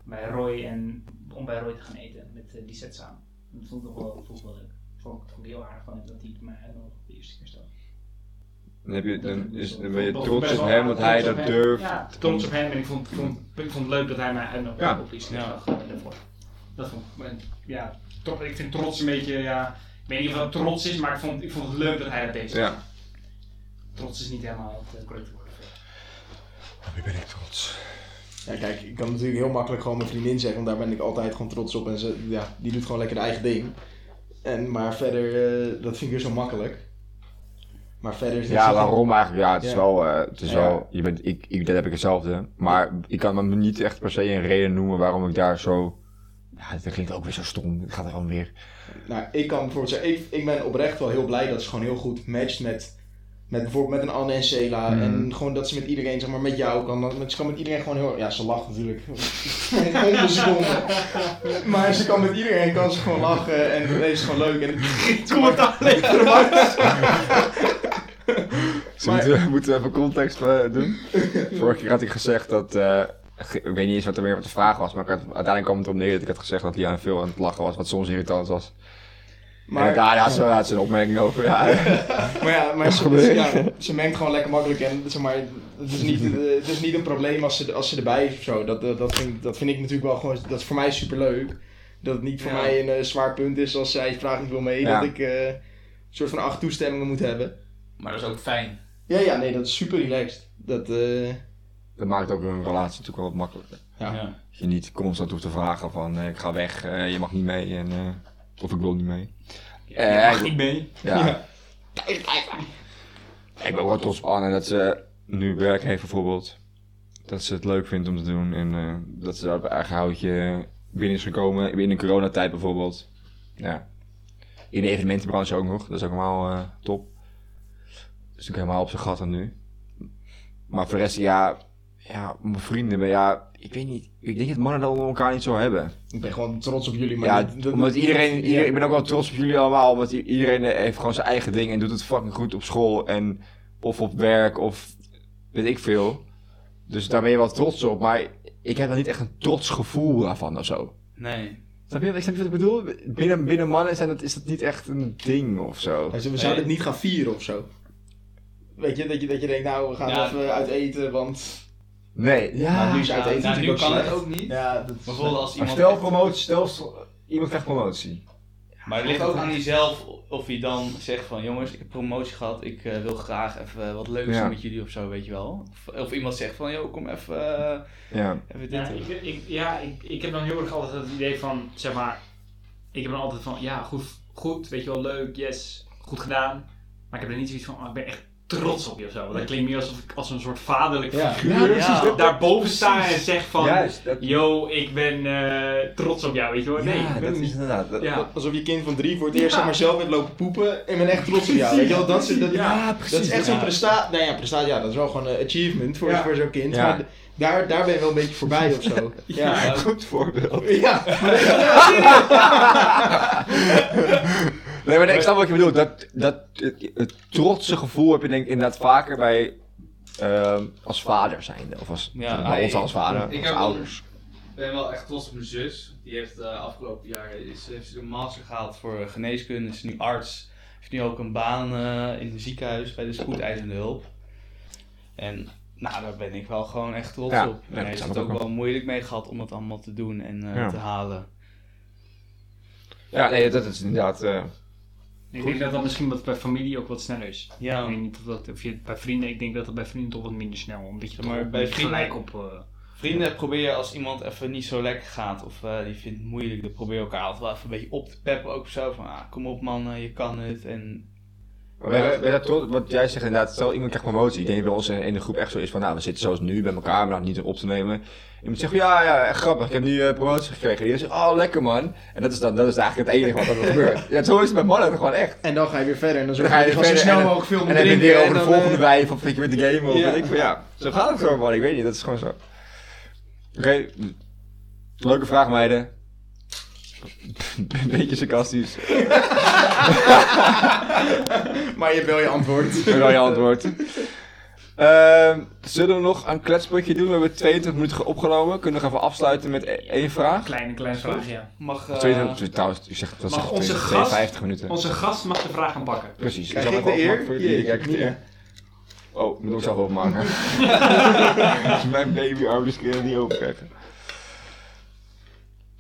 bij Roy en om bij Roy te gaan eten met eh, die set samen. Dat vond ik nog wel, vond ik wel leuk. Vond ik, vond ik heel aardig van hem dat hij mij uitnodigde op de eerste kerstdag. Dan, heb je, dan, Dat- is, dat dan ben je trots op hem, want trots hij dat durft. Ja, trots op hem en ik vond, vond, ik vond het leuk dat hij mij uitnodigde Ja. op eh, daarvoor. Dat vond ik, ja, tro- ik vind trots een beetje, ja, ik weet niet of het trots is, maar ik vond, ik vond het leuk dat hij dat deed. Ja. Trots is niet helemaal het uh, correcte woord. Op wie ben ik trots? Ja, kijk, ik kan natuurlijk heel makkelijk gewoon mijn vriendin zeggen, want daar ben ik altijd gewoon trots op. En ze, ja, die doet gewoon lekker de eigen ding. En, maar verder, eh, dat vind ik weer zo makkelijk. Maar verder is Ja, waarom eigenlijk? Ja, het is Ja. wel, eh, het is Ja. wel, je bent, ik, ik, dat heb ik hetzelfde. Maar ik kan me niet echt per se een reden noemen waarom ik daar zo, ja, dat klinkt ook weer zo stom. Het gaat er gewoon weer. Nou, ik kan bijvoorbeeld zeggen, ik, ik ben oprecht wel heel blij dat ze gewoon heel goed matcht met, met bijvoorbeeld met een Anne en Cela. Mhm. En gewoon dat ze met iedereen, zeg maar met jou kan. dat- Ze kan met iedereen gewoon heel, ja ze lacht natuurlijk. (laughs) (laughs) Maar ze kan met iedereen kan ze gewoon lachen en dat is gewoon leuk. En (laughs) Commentaar leveren, Ze moeten, (laughs) moeten we even context eh, doen. (laughs) Vorige keer had ik gezegd dat, eh, ik weet niet eens wat er meer wat de vraag was, maar ik had, uiteindelijk kwam het erop neer dat ik had gezegd dat Liana veel aan het lachen was, wat soms irritant was. Maar Maar, daar had ze, had ze een opmerking over. Ja. (laughs) maar ja, maar ze, ja, ze mengt gewoon lekker makkelijk en zeg maar, het is niet, het is niet een probleem als ze, als ze erbij is of zo. Dat, dat, dat, vind, dat vind ik natuurlijk wel gewoon, dat is voor mij super leuk. Dat het niet voor Ja. mij een eh, zwaar punt is als zij vraagt niet wil mee, Ja. dat ik eh, een soort van acht toestemmingen moet hebben. Maar dat is ook fijn. Ja, ja, nee, dat is super relaxed. Dat, eh, Dat maakt ook een relatie natuurlijk wel wat makkelijker. Ja. Ja. Dat je niet constant hoeft te vragen van eh, ik ga weg, eh, je mag niet mee en, eh, of ik wil niet mee. Eh, mag ik- niet mee. Ja. Ik ben ook wel trots op Anne dat ze nu werk heeft bijvoorbeeld. Dat ze het leuk vindt om te doen en eh, dat ze daar op eigen houtje binnen is gekomen. In de coronatijd bijvoorbeeld. Ja. In de evenementenbranche ook nog. Dat is ook helemaal eh, top. Dat is natuurlijk helemaal op zijn gat dan nu. Maar voor de rest, ja, ja, mijn vrienden, maar ja, ik weet niet. Ik denk dat mannen dat onder elkaar niet zo hebben. ik ben gewoon trots op jullie. Maar Ja, dat- dat- omdat iedereen, Ja. iedereen, ik ben ook wel trots op jullie allemaal, omdat iedereen eh, heeft gewoon zijn eigen ding en doet het fucking goed op school en of op werk of weet ik veel. Dus daar ben je wel trots op, maar ik heb dan niet echt een trots gevoel daarvan of zo. Nee. Snap je, snap je wat ik bedoel? Binnen, binnen mannen zijn dat, is dat niet echt een ding of zo. We zouden het niet gaan vieren of zo. Weet je, dat je, dat je denkt, nou, we gaan Ja. even uit eten, want... Nee, ja. Maar nu is uit Ja, eten nou, nu kan het ook niet. Ja, dat is- Bijvoorbeeld als Maar iemand... stel promotie, stel iemand krijgt promotie. Maar het ligt ook aan jezelf of je dan zegt van jongens, ik heb promotie gehad, ik eh, wil graag even wat leuks Ja. doen met jullie of zo, weet je wel. Of, of iemand zegt van joh, kom even, eh, Ja. even dit Ja, doen. ik, ik, ja ik, ik heb dan heel erg altijd het idee van, zeg maar, ik heb dan altijd van, ja, goed, goed, weet je wel, leuk, yes, goed gedaan. Maar ik heb er niet zoiets van, oh, ik ben echt trots op je of zo. Dat klinkt meer alsof ik als een soort vaderlijk Ja. figuur Ja, daarboven sta en zeg van, Juist, dat, yo, ik ben eh, trots op jou, weet je wel. Nee, ja, ik ben dat is inderdaad. dat- Ja. Alsof je kind van drie voor het eerst Ja. zeg maar zelf heeft lopen poepen en ben echt trots op jou. Weet je wel, dat, is- dat, Ja, dat is echt zo'n Ja. prestatie. Nou ja, prestatie, ja, dat is wel gewoon een achievement voor, Ja. voor zo'n kind. Ja. Maar daar, daar ben je wel een beetje voorbij of zo. (laughs) Ja. Ja. Goed voorbeeld. Ja. (laughs) (laughs) Nee, maar ik snap wat je bedoelt. Dat, dat, het, het trotse gevoel heb je denk ik inderdaad vaker bij ehm, als vader zijnde. Of als, Ja, bij ons als vader, ik als ouders. Ik ben wel echt trots op mijn zus. Die heeft eh, afgelopen jaar is, heeft ze een master gehaald voor geneeskunde, is nu arts. Heeft nu ook een baan eh, in het ziekenhuis bij de spoedeisende hulp. En nou, daar ben ik wel gewoon echt trots Ja, op. ja, En hij heeft het ook ook wel moeilijk mee gehad om het allemaal te doen en eh, Ja. te halen. Ja, nee, dat is inderdaad... eh, Ik denk dat dat misschien wat bij familie ook wat sneller is. Ja. Ik weet niet of dat, of je, bij vrienden, ik denk dat dat bij vrienden toch wat minder snel, omdat je maar, bij vrienden- gelijk op... eh, Vrienden probeer je als iemand even niet zo lekker gaat of eh, die vindt het moeilijk, dan probeer je elkaar altijd wel even een beetje op te peppen ook zo van ah, kom op man, eh, je kan het en Maar ben daar trots- wat jij zegt inderdaad, stel iemand krijgt promotie. Ik denk dat bij ons in, in de groep echt zo is van, nou, we zitten zoals nu bij elkaar, maar nog niet op te nemen. Iemand zegt, ja, ja, echt grappig, ik heb nu eh, promotie gekregen. Die zegt, oh, lekker man. En dat is dan, dat is eigenlijk het enige wat er (laughs) gebeurt. Ja, zo is het bij mannen toch gewoon echt. En dan ga je weer verder en dan Dan ga je zo snel mogelijk veel En dan heb je weer over de volgende eh, wijf of je met de game of Ja. weet ik van, ja. Zo gaat het gewoon man, ik weet niet, dat is gewoon zo. Oké, leuke vraag meiden. Beetje sarcastisch. (laughs) Maar je wil je antwoord. Wel je antwoord. Ehm, zullen we nog een kletspotje doen? We hebben 22 minuten opgenomen. Kunnen we nog even afsluiten met e- één vraag? Kleine, kleine vraag, ja. Mag, eh, 22, trouwens, ik zeg, dat Mag onze 22, gast- 52 minuten. Onze gast mag de vraag gaan pakken. Precies. Krijg Zal ik ik de eer? voor Kijk, ik de Mia. eer. Oh, moet ik zelf opmaken. (laughs) Mijn babyouders kunnen niet overkrijgen.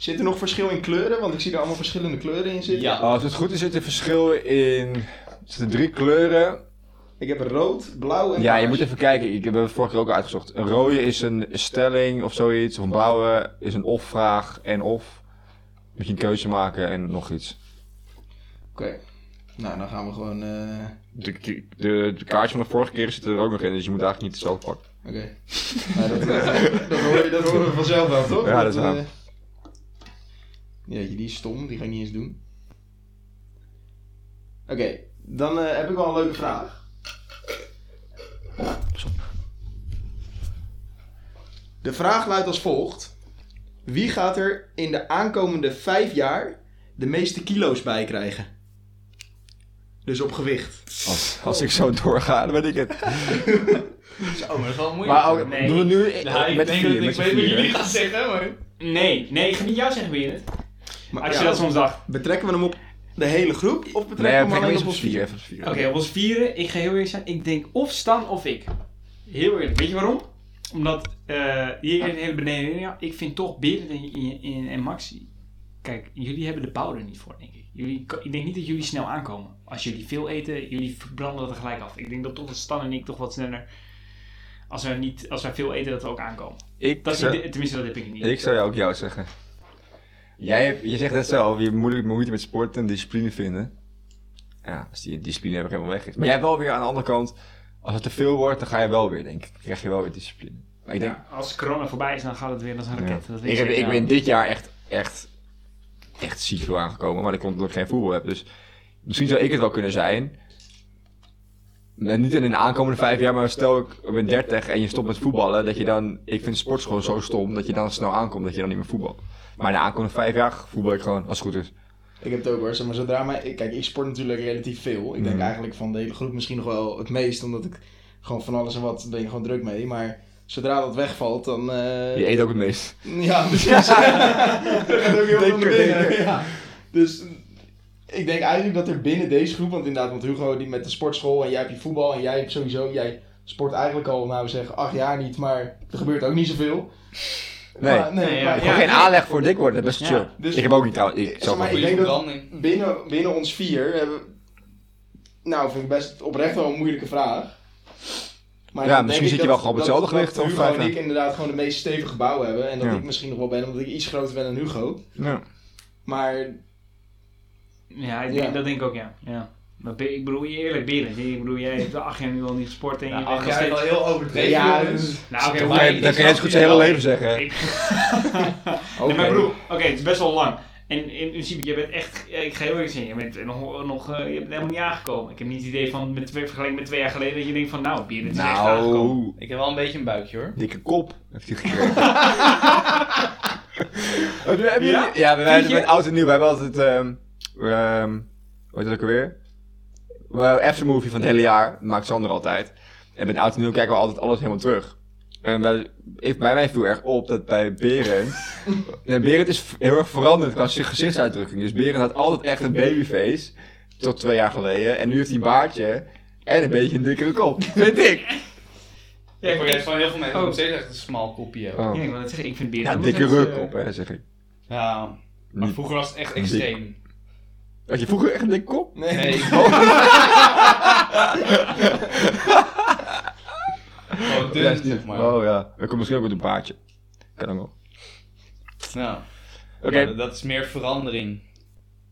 Zit er nog verschil in kleuren? Want ik zie er allemaal verschillende kleuren in zitten. Ja. Als het goed is, zit er verschil in... Er zitten drie kleuren. Ik heb rood, blauw en Ja, je moet even kijken. Ik heb het vorige keer ook uitgezocht. Een rode is een stelling of zoiets. Of een blauwe is een of-vraag en of. Moet je een keuze maken en nog iets. Oké. Nou, dan gaan we gewoon... eh, De, de, de kaartje van de vorige keer zit er ook nog in, dus je moet eigenlijk niet hetzelfde pakken. Oké. (laughs) Nou, dat, eh, dat, hoor je, dat horen we vanzelf wel, toch? Ja, dat is waar. Jeetje, die is stom. Die ga ik niet eens doen. Oké, dan eh, heb ik wel een leuke vraag. De vraag luidt als volgt. Wie gaat er in de aankomende vijf jaar de meeste kilo's bij krijgen? Dus op gewicht. Als, als ik zo doorga, dan ben ik het. (laughs) Zo, maar dat is wel moeilijk. Maar ook, Nee. doen we nu Ja, ik met denk vier, dat met ik weet wat jullie gaan zeggen, maar... Nee, nee, ik ga niet jou zeggen, wie het. Maar, Als je ja, dat soms dacht. Betrekken we hem op de hele groep? Of betrekken Nee, we hem alleen op op ons vier. op. Oké, op ons vieren, ik ga heel eerlijk zijn. Ik denk of Stan of ik. Heel eerlijk. Weet je waarom? Omdat eh hier een hele beneden. Ja, ik vind toch Berend en, en, en, en Max. Kijk, jullie hebben de bouw er niet voor, denk ik. Jullie, ik denk niet dat jullie snel aankomen. Als jullie veel eten, jullie verbranden dat er gelijk af. Ik denk dat toch dat Stan en ik toch wat sneller. Als wij, niet, als wij veel eten, dat we ook aankomen. Ik, Dat zou, tenminste, dat heb ik niet. ik zou jou ook jou zeggen. Jij hebt, je zegt net zelf, je moeilijk moeite met sport en discipline vinden. Ja, als die discipline even helemaal weg is. Maar jij hebt wel weer aan de andere kant, als het te veel wordt, dan ga je wel weer, denk ik. Dan krijg je wel weer discipline. Maar ik denk, Ja, als corona voorbij is, dan gaat het weer als een Ja. raket. Dat Ik, heb, ik ben dit jaar echt, echt, echt ziek veel aangekomen, maar dat komt omdat ik geen voetbal heb. Dus misschien zou ik het wel kunnen zijn. En niet in de aankomende vijf jaar, maar stel ik ben 30 en je stopt met voetballen, dat je dan, ik vind sport gewoon zo stom, dat je dan snel aankomt dat je dan niet meer voetbalt. Maar de aankomende vijf jaar voetbal ik gewoon, als het goed is. Ik heb het ook hoor, maar zodra mij... ik- Kijk, ik sport natuurlijk relatief veel. Ik denk Mhm. eigenlijk van de hele groep misschien nog wel het meest, omdat ik gewoon van alles en wat ben je gewoon druk mee. Maar zodra dat wegvalt, dan... eh, Je eet ook het meest. Ja, (laughs) precies. (laughs) dat gaat ook heel veel binnen. er. Ja. Dus ik denk eigenlijk dat er binnen deze groep, want inderdaad, want Hugo die met de sportschool en jij hebt je voetbal en jij hebt sowieso, jij sport eigenlijk al, nou we zeggen, acht jaar niet, maar er gebeurt ook niet zoveel. Nee, Maar, nee, ja, geen aanleg voor dik worden, best chill. Dus- ik heb ook niet trouwens, ik Zeg maar, ik denk dat binnen, binnen ons vier hebben, nou vind ik best oprecht wel een moeilijke vraag. Maar Ja, misschien zit je wel gewoon op hetzelfde gewicht Dat of Hugo en ik inderdaad gewoon de meest stevige bouw hebben. En dat Ja. ik misschien nog wel ben, omdat ik iets groter ben dan Hugo. Ja. Maar Ja, ik Ja. denk- dat denk ik ook, ja. ja. Maar ik bedoel, je eerlijk, Berend. Ik bedoel, jij hebt acht jaar nu al niet gesport en je bent steeds... wel heel overdreven. Ja, dus- Nou, oké, maar kan je- zo goed zijn hele leven zeggen. Ik- Oké. (laughs) Nee, maar ik bedoel, oké, het is best wel lang. En in principe, je bent echt, ik ga heel eerlijk zeggen, je bent nog, nog eh, je bent helemaal niet aangekomen. Ik heb niet het idee van, met twee, vergeleken met twee jaar geleden, dat je denkt van, nou, Berend is echt aangekomen. Nou, Ik heb wel een beetje een buikje hoor. dikke kop heeft hij gekregen. Heb je- heb je- Ja? Ja, wij Vind je? hebben oud en nieuw. We hebben altijd, ehm ehm hoe heet dat ook alweer? Aftermovie van het hele jaar. Maakt Sander altijd. En bij oud en nieuw kijken we altijd alles helemaal terug. En bij, ik, bij mij viel erg op dat bij Berend... (laughs) nee, Berend is heel erg veranderd qua zijn gezichtsuitdrukking. Dus Berend had altijd echt een babyface. Tot twee jaar geleden. En nu heeft hij een baardje. En een beetje een dikkere kop. (laughs) Vind ik. Ja, ik van heel veel mensen Oh. nog steeds echt een smal kopje hebben. Oh. Ja, ik wil net zeggen, ik vind Berend... Ja, nog dikke steeds, ruk eh, op, hè, zeg ik. Ja, maar vroeger was het echt Dik. extreem. Had je vroeger echt een dikke kop? Nee. Nee. (laughs) Dun, niet- zeg maar. Oh ja, dat komt misschien ook met een paardje. Kan ook wel. Nou, dat is meer verandering.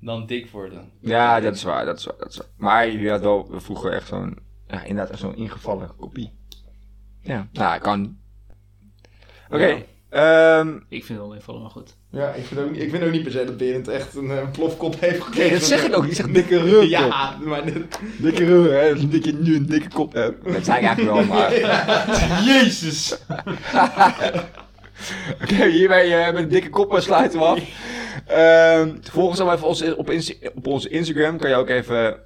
dan dik worden. Ja, dat is waar, dat is waar, dat is waar. Maar jullie had wel vroeger echt zo'n, ja, inderdaad echt zo'n ingevallen kopie. Ja, nou, kan. Oké, ehm, Ik vind het wel invallen, maar goed. Ja, ik vind, ook, ik vind ook niet per se dat Berend echt een eh, plofkop heeft gekregen. nee, dat zeg ik ook, die zegt dikke rug. Ja, maar Dikke rug, hè, dat je nu een dikke kop hebt. Dat zei ik eigenlijk wel, maar... (laughs) Jezus! (laughs) Oké, hierbij eh, met een dikke kop sluiten we af. Ehm volg ons dan even op, op onze Instagram. Kan je ook even,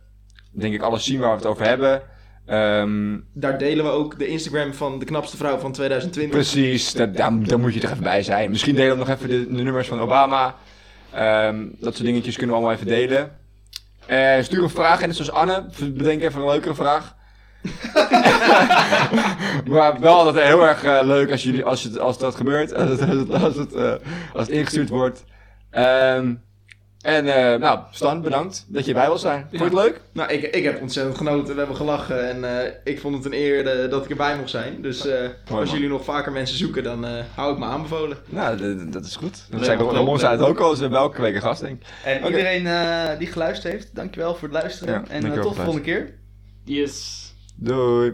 denk ik, alles zien waar we het over hebben. Ehm, Daar delen we ook de Instagram van de knapste vrouw van 2020. precies, daar, daar moet je er even bij zijn. Misschien delen we nog even de, de nummers van Obama. Ehm, dat soort dingetjes kunnen we allemaal even delen. Eh, stuur een vraag en net zoals Anne, bedenk even een leukere vraag. (laughs) maar wel altijd heel erg eh, leuk als, jullie, als, het, als dat gebeurt, (laughs) als het, als het, eh, als het ingestuurd wordt. Ehm, en eh, nou, Stan, bedankt dat je bij wil zijn. Vond je het leuk? Nou, ik, ik heb ontzettend genoten. We hebben gelachen en eh, ik vond het een eer eh, dat ik erbij mocht zijn. Dus eh, als man. jullie nog vaker mensen zoeken, dan eh, hou ik me aanbevolen. Nou, dat, is goed. Dat klopt. Ramon zei het ook al, ze hebben elke week een gast, denk ik. En iedereen eh, die geluisterd heeft, dankjewel voor het luisteren. Ja, en tot de volgende keer. Yes. Doei.